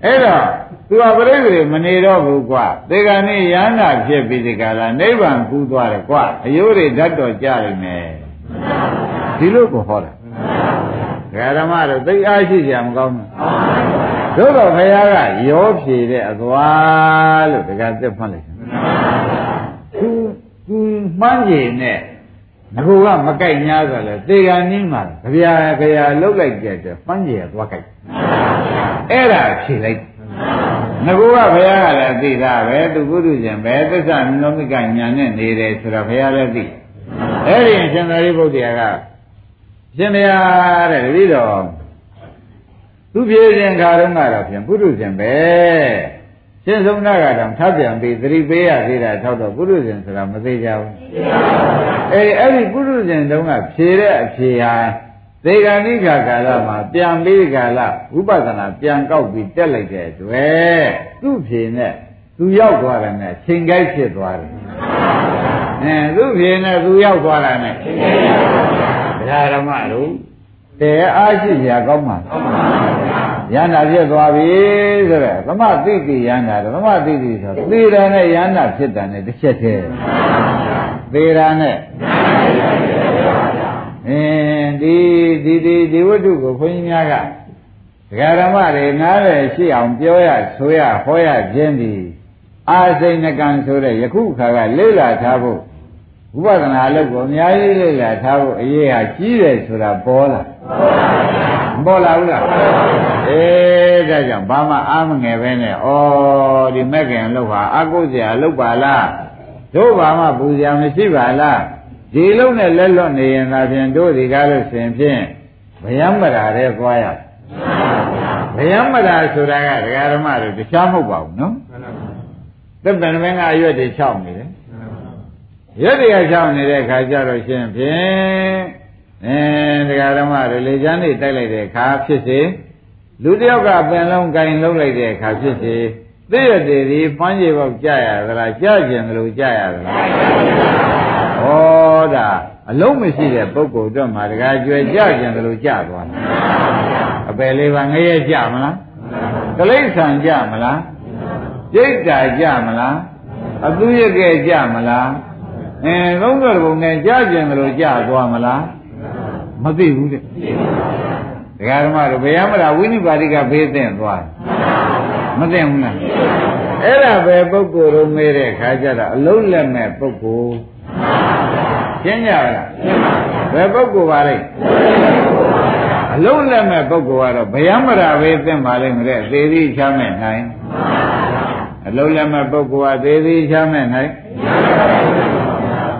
အဲ့တော့သူကပြိတ္တိမနေတော့ဘူးကွာ။ဒီကနေ့ရဟန္တာဖြစ်ပြီးဒီကလာနိဗ္ဗာန်ကူးသွားတယ်ကွာ။အယိုးတွေဓာတ်တော်ကြလိမ့်မယ်။ဒီလိုကိုဟောတာဓမ္မတို့သိအားရှိကြမကောင်းဘူးသို့တော့ဘုရားကရောဖြေတဲ့အသွားလို့တကယ်သက်ဖတ်လိုက်သူသူမှန်းကြည့်နဲ့ငကူကမကြိုက်냐ဆိုလဲသေကံနည်းမှာကြပြာကြပြာလုတ်လိုက်တဲ့အတွက်မှန်းကြည့်ရသွားကြိုက် အဲ့ဒါဖြေလိုက်ငကူကဘုရားကလည်းသိတာပဲသူပုထုဇဉ်ပဲသစ္စာမနောမိကညာနဲ့နေတယ်ဆိုတော့ဘုရားလည်းသိအဲ့ဒီရှင်သာရိပုတ္တရာကရှင်ဘုရားတဲ့တပည့်တော်သူပြေခြင်းခါတော့ကတော့ဖြင့်ပုရုဇဉ်ပဲရှင်ဆုံးနာကတော့ထပ်ပြန်ပြီးသတိပေးရသေးတာထောက်တော့ပုရုဇဉ်ဆိုတာမသေးကြဘူးအေးအဲ့ဒီပုရုဇဉ်တုန်းကဖြေတဲ့အဖြေဟာ သေဂာနိခါကာလမှာပြန်ပြီးကာလဝိပဿနာပြန်ကောက်ပြီးတက်လိုက်တဲ့အတွက်သူ့ဖြေနဲ့သူရောက်သွားတယ်နဲ့ချိန်ကိုက်ဖြစ်သွားတယ်အဲသူ့ဖြေနဲ့သူရောက်သွားတာနဲ့ချိန်ကိုက်ဘုရားဓမ္မတို့တဲအားရှိကြကောင်းပါရဟန္တာဖြစ်သွားပြီဆိုတော့သမသိတိရဟန္တာသမသိတိဆိုသေရနဲ့ရဟန္တာဖြစ်တာနဲ့တစ်ချက်တည်းသေရနဲ့ အင်းဒီဒီဒီဒီဝတ္ထုကိုခွန်ကြီးများကဒကာဓမ္မတွေနားလည်ရှိအောင်ပြောရဆိုရဟောရခြင်းဒီအာစိဏကံဆိုတဲ့ယခုခါကလေ့လာထားဖို့ဝိပဿနာအလုပ်ကိုအများကြီးလေ့လာထားဖို့အရေးဟာကြီးတယ်ဆိုတာပေါ်လာပေါ်လာဘူးလားအေးလိုက်တာကြောင့်ဘာမှအားမငယ်ပဲနဲ့ဩဒီမက်ကင်အလုပ်ဟာအကုသရာအလုပ်ပါလားတို့ဘာမှပူဇာမရှိပါလား ဒီလုံးနဲ့လက်လွတ်နေရင်သာဖြင့်တို့ဒီကားလို့ရှင်ဖြင့်ဗယံမရာတဲ့သွားရဗယံမရာဆိုတာကဒကာဓမ္မတို့တခြားမဟုတ်ပါဘူးနော်သက်ပင်မင်းကအရွက်တွေချောက်နေတယ်ရွက်တွေကချောက်နေတဲ့ခါကျတော့ရှင်ဖြင့်အဲဒကာဓမ္မတို့လေချမ်းတွေတိုက်လိုက်တဲ့အခါဖြစ်စေလူတယောက်ကပင်လုံးကင်လုံးလိုက်တဲ့အခါဖြစ်စေသိရတဲ့ဒီပန်းကြီးပေါက်ကြရသလားကြကျင်သလိုကြရသလား ဩဒါအလုံးမရှိတဲ့ပုဂ္ဂိုလ်တော့မှတကားကြွယ်ကြကျင်သလိုကြသွားတယ်အပယ်လေးပါငရဲကြမလားကလိษံကြမလားစိတ်တာကြမလားအသူရကဲကြမလားအင်းသုံးတော်ဘုံနဲ့ကြကျင်သလိုကြသွားမလားမသိဘူးတဲ့ဒကာဓမ္မတို့ဘယ်ရမလားဝိနိပါတိကဘေးသင့်သွားမသိဘူးလားအဲ့ဒါပဲပုဂ္ဂိုလ်တို့မေးတဲ့ခါကျတော့အလုံးလက်မဲ့ပုဂ္ဂိုလ် ရှင်းကြပါလားဘယ်ပုဂ္ဂိုလ်ပါလဲအလုံးလက်မဲ့ပုဂ္ဂိုလ်ကတော့ဘယမရာပဲသင်ပါလိမ့်မယ်သေသည်ချမ်းမဲ့နိုင်အလုံးလက်မဲ့ပုဂ္ဂိုလ်ကသေသည်ချမ်းမဲ့နိုင်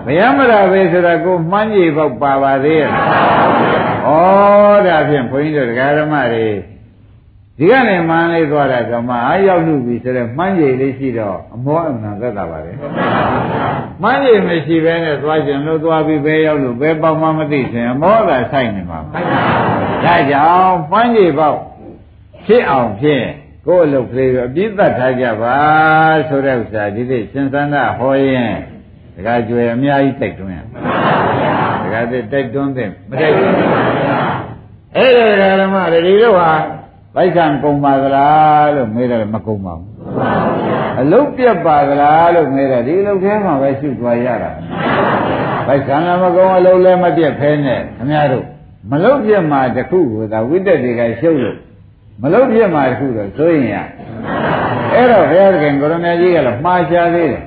ဘယမရာပဲဆိုတာကိုမှန်းကြီးပေါက်ပါပါသေးရဲ့ဩဒါဖြင့်ဘုန်းကြီးတို့ဒကာဓမ္မတွေ ဒီကနေ့မှန်းလေးသွားတာကမှအားရောက်လို့ပြီဆိုတော့မှန်းကြီးလေးရှိတော့အမောအမှန်သက်တာပါပဲမှန်းကြီးမရှိဘဲနဲ့သွားခြင်းလို့သွားပြီးဘဲရောက်လို့ဘဲပေါက်မှမသိခြင်းအမောသာဆိုင်နေမှာဒါကြောင့်မှန်းကြီးပေါက်ဖြစ်အောင်ဖြင့်ကိုယ်အလုပ်ကလေးကိုအပြည့်သတ်ထားကြပါဆိုတဲ့ဥစ္စာဒီနေ့ရှင်သန္တာဟောရင်ဒကာကျွယ်အများကြီးတိုက်တွန်းရဒကာတဲ့တိုက်တွန်းတဲ့မတိုက်တွန်းအဲ့ဒါဒကာဓမ္မတွေဒီတော့ဟာ ပိုက်ဆံကုန်ပါသလားလို့မေးတယ်မကုန်ပါဘူးအလုတ်ပြတ်ပါသလားလို့မေးတယ်ဒီအလုတ်ထဲမှာပဲရှုသွားရတာပိုက်ဆံလည်းမကုန်အလုတ်လည်းမပြတ်ဖဲနဲ့ခင်ဗျားတို့မလုတ်ပြတ်မှာတခုကိုသာဝိတက်တွေကရှုပ်လို့မလုတ်ပြတ်မှာတခုတော့ဆိုရင်ရအဲ့တော့ဘုရားခင်ကိုရမကြီးကလည်းမှားချသေးတယ်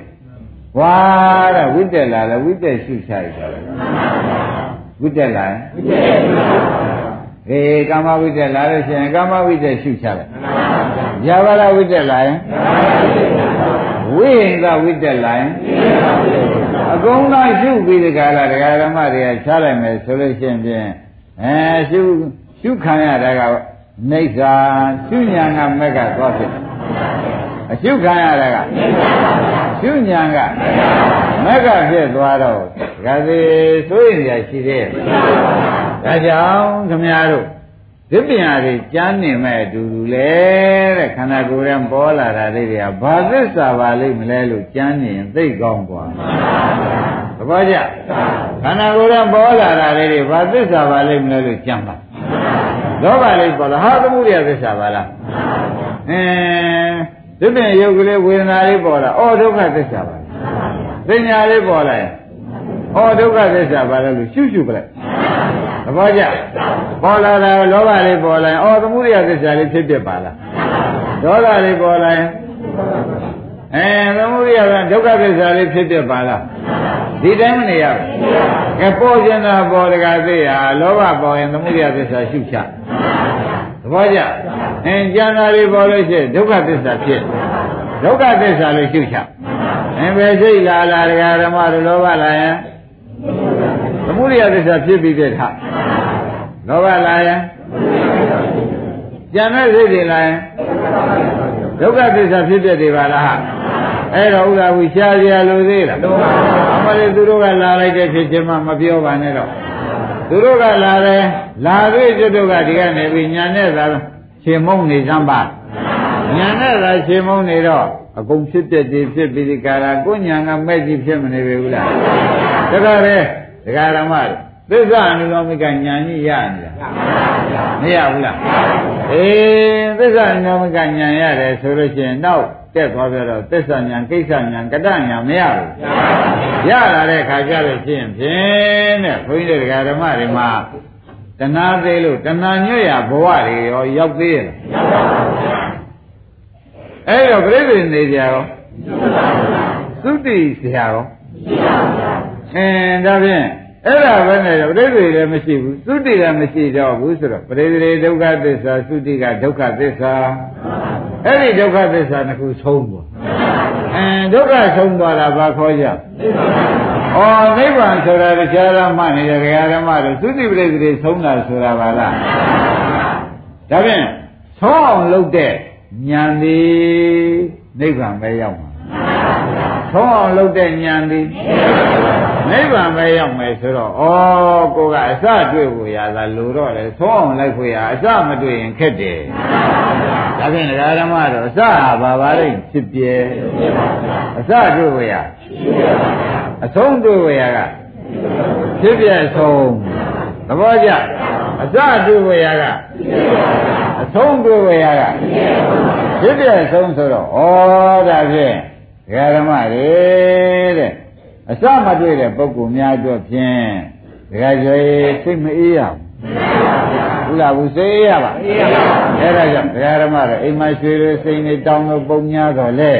ဝါတဲ့ဝိတက်လာလဲဝိတက်ရှုချရတာလေဝိတက်လာရင်ဝိတက်ရှု အေးကာမဝိတက်လာလို့ရှိရင်ကာမဝိတက်ရှုချလိုက်။ယာဘာလဝိတက်လာရင်ဝိဟိန္ဒဝိတက်လာရင်အကုန်လုံးရှုပြီးဒီကလာဒကာဓမ္မတွေကချလိုက်မယ်ဆိုလို့ရှိရင်ဖြင့်အဲရှုရှုခံရတာကမိစ္ဆာရှုညာကမက်ကသွားဖြစ်တယ်။အရှုခံရတာကရှုညာကမက်ကဖြစ်သွားတော့ဒါစီစိုးရင်ရရှိသေးတယ်။ ဒါကြောင့်ခမများတို့ဒီပညာတွေကြားနေမဲ့အတူတူလေတဲ့ခန္ဓာကိုယ်ရဲ့ပေါ်လာတာလေးတွေကဘာသစ္စာပါလိမ့်မလဲလို့ကြားနေရင်သိကောင်းกว่าသဘောကျခန္ဓာကိုယ်ရဲ့ပေါ်လာတာလေးတွေဘာသစ္စာပါလိမ့်မလဲလို့ကြားပါလောဘလေးပေါ်လာဟာသမှုရိယသစ္စာပါလားအင်းဒီပြင်ယုတ်ကလေးဝေဒနာလေးပေါ်လာအော်ဒုက္ခသစ္စာပါသိညာလေးပေါ်လာရင်အော်ဒုက္ခသစ္စာပါလားလို့ရှုရှုပလိုက် သဘောကျပေါ်လာတာလောဘလေးပေါ်လာရင်အော်သမှုရိယသစ္စာလေးဖြစ်ဖြစ်ပါလားဒေါသလေးပေါ်လာရင်အဲသမှုရိယကဒုက္ခသစ္စာလေးဖြစ်ဖြစ်ပါလားဒီတိုင်းမနေရဘူးကဲပေါ်ခြင်းသာပေါ်တကားသိရလောဘပေါ်ရင်သမှုရိယသစ္စာရှုချသဘောကျအင်းကျန်တာလေးပေါ်လို့ရှိရင်ဒုက္ခသစ္စာဖြစ်ဒုက္ခသစ္စာလေးရှုချအင်းပဲစိတ်လာလာဒကာဓမ္မတို့လောဘလာရင်သ မုဒိယသစ္စာဖြစ်ပြီးတဲ့ထလောဘလာရင်ကျန်တဲ့စိတ်တွေလာရင်ဒုက္ခသစ္စာဖြစ်တဲ့တွေပါလားအဲ့တော့ဥဒ္ဒါဝိရှားရလို့သေးလားအမလေးသူတို့ကလာလိုက်တဲ့ဖြစ်ချင်းမှမပြောပါနဲ့တော့သူတို့ကလာတယ်လာသေးကျွတ်တို့ကဒီကနေပြီးညာနဲ့သာရှင်မုံနေစမ်းပါညာနဲ့သာရှင်မုံနေတော့အကုန်ဖြစ်ပြတည်ဖြစ်ပြီးဒီကာရာကိုညာကမဲ့ကြီးဖြစ်မနေပြီဘူးလားတခါပဲ ဒကာရမသစ္စာအနုလောမိကညာကြီးရနေတာမရဘူးလားအေးသစ္စာအနုလောမိကညာရတယ်ဆိုလို့ရှိရင်နောက်တက်သွားပြတော့သစ္စာညာကိစ္စညာကတညာမရဘူးရလာတဲ့ခါကျလို့ရှိရင်ဖြင့်တဲ့ဘုန်းကြီးတို့ဒကာဓမ္မတွေမှာတဏှာသေးလို့တဏှာညွတ်ရဘဝတွေရောရောက်သေးရဲ့အဲ့တော့ပြိဿနေကြရောသုတိဆရာရော အင်းဒါဖြင့်အဲ့ဒါပဲနဲ့ပရိသေလည်းမရှိဘူးသုတိလည်းမရှိတော့ဘူးဆိုတော့ပရိသေဒုက္ခသစ္စာသုတိကဒုက္ခသစ္စာအဲ့ဒီဒုက္ခသစ္စာတစ်ခုဆုံးသွားအဲဒုက္ခဆုံးသွားတာဘာခေါ်ကြဩနိဗ္ဗာန်ဆိုတာတရားဓမ္မနေတဲ့တရားဓမ္မတွေသုတိပရိသေဆုံးတာဆိုတာပါလားဒါဖြင့်ဆုံးအောင်လုပ်တဲ့ဉာဏ်သည်နိဗ္ဗာန်ပဲရောက်မှာဆုံးအောင်လုပ်တဲ့ဉာဏ်သည်နိ ဗ္ဗာန်ပဲရောက်မယ်ဆိုတော့ဩကိုကအစတွေ့ဖို့ရတာလို့တော့လေဆုံးအောင်လိုက်ဖို့ရအစမတွေ့ရင်ခက်တယ်ဒါဖြင့်ဒကာဓမ္မတော့အစဟာဘာပါလိမ့်ဖြစ်ပြဲအစတွေ့ဖို့ရအဆုံးတွေ့ဖို့ရကဖြစ်ပြဲဆုံးသဘောကျအစတွေ့ဖို့ရကအဆုံးတွေ့ဖို့ရကဖြစ်ပြဲဆုံးဆိုတော့ဩဒါဖြင့်ဒကာဓမ္မတွေတဲ့ အစမတွေ့တဲ့ပုဂ္ဂိုလ်များအတွက်ဖြင့်ဒကာကျွေးစိတ်မအေးရဘူးလားဘူးစိတ်အေးရပါအဲ့ဒါကြောင့်ဒကာဓမ္မတွေအိမ်မှာရွှေတွေစိတ်နေတောင်းလို့ပုံများတော့လေ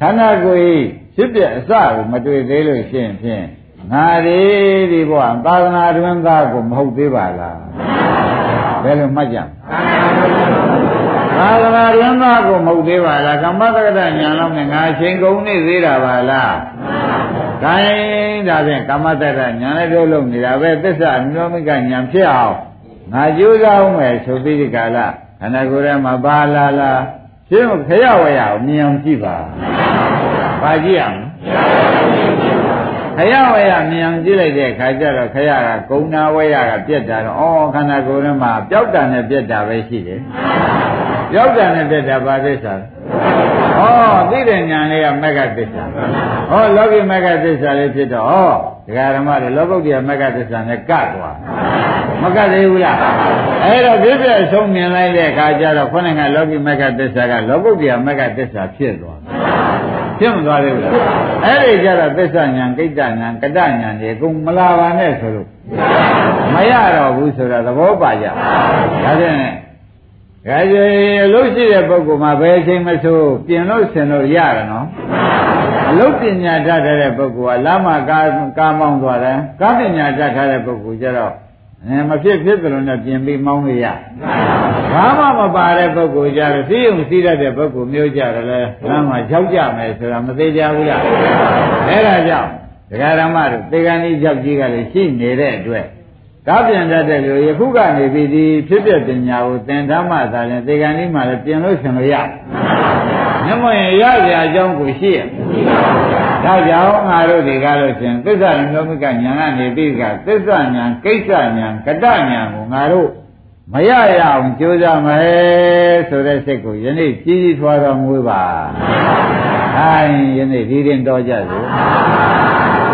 ခန္ဓာကိုယ်ဖြစ်ပြအစကိုမတွေ့သေးလို့ရှိရင်ဖြင့်ငါဒီဒီဘဝသာသနာတွင်သားကိုမဟုတ်သေးပါလားဘယ်လိုမှတ်ကြသာသနာတွင်သားကိုမဟုတ်သေးပါလားကမ္မတက္ကဋညာလောက်နဲ့ငါအချိန်ကုန်နေသေးတာပါလား ဒါရင်ဒါဖြင့်ကမ္မတက္ကညာလည်းပြောလို့နေတာပဲသစ္စာအမျိုးမိကညာဖြစ်အောင်ငါကြိုးစားအောင်မယ်ဆိုပြီးဒီကလာခန္ဓာကိုယ်ထဲမှာပါလာလာရှင်းခရဝရအောင်မြင်အောင်ကြည့်ပါဘာကြည့်အောင်ခရဝရမြင်အောင်ကြည့်လိုက်တဲ့အခါကျတော့ခရကဂုဏဝရကပြက်တာတော့ဩခန္ဓာကိုယ်ထဲမှာပျောက်တာနဲ့ပြက်တာပဲရှိတယ်ပျောက်တာနဲ့ပြက်တာဘာသစ္စာ ဩသိတဲ့ဉာဏ်လေးကမက္ကသစ္စာဩလောကီမက္ကသစ္စာလေးဖြစ်တော့ဩဒကာဓမ္မတွေလောကုတ္တရာမက္ကသစ္စာနဲ့ကတ်သွားမကတ်သေးဘူးလားအဲ့တော့ပြည့်ပြည့်ဆုံးမြင်လိုက်တဲ့အခါကျတော့ခொနဲ့ကလောကီမက္ကသစ္စာကလောကုတ္တရာမက္ကသစ္စာဖြစ်သွားဖြစ်မသွားသေးဘူးလားအဲ့ဒီကျတော့သစ္စာညာကိတ္တညာကတ္တညာတွေအကုန်မလာပါနဲ့ဆိုလို့မရတော့ဘူးဆိုတာသဘောပါကြဒါဖြင့် ဒါကြွေအလို့ရှိတဲ့ပုဂ္ဂိုလ်မှာဘယ်အချိန်မဆိုပြင်လို့ဆင်လို့ရတယ်နော်အလုတ်ပညာတတ်တဲ့ပုဂ္ဂိုလ်ကလမ်းမှာကာကားမောင်းသွားတယ်ကားပညာတတ်ထားတဲ့ပုဂ္ဂိုလ်ကျတော့အဲမဖြစ်ဖြစ်သလိုနဲ့ပြင်ပြီးမောင်းလို့ရဘာမှမပါတဲ့ပုဂ္ဂိုလ်ကြတော့သိုံသိတတ်တဲ့ပုဂ္ဂိုလ်မျိုးကြတယ်လေလမ်းမှာရောက်ကြမယ်ဆိုတာမသေးကြဘူးလားအဲဒါကြောင့်ဒကာရမတို့သေကံကြီးကြောက်ကြီးကလည်းရှိနေတဲ့အတွက် ကားပြန်တတ်တဲ့လူယခုကနေပြီးဒီဖြစ်ဖြစ်ပညာကိုသင်ထားမှသာရင်သေကံကြီးမှလည်းပြင်လို့ရှင်လို့ရမျက်မှောင်ရရအကြောင်းကိုရှိရဒါကြောင့်ငါတို့ဒီကားလို့ရှင်သစ္စာလောမိကညာကနေပြီးကသစ္စာညာကိစ္စညာကတ္တညာကိုငါတို့မရရအောင်ကြိုးစားမယ်ဆိုတဲ့စိတ်ကိုယနေ့ကြီးကြီးထွားတော်မူပါ။ဟိုင်းယနေ့ဒီရင်တော်ကြစို့။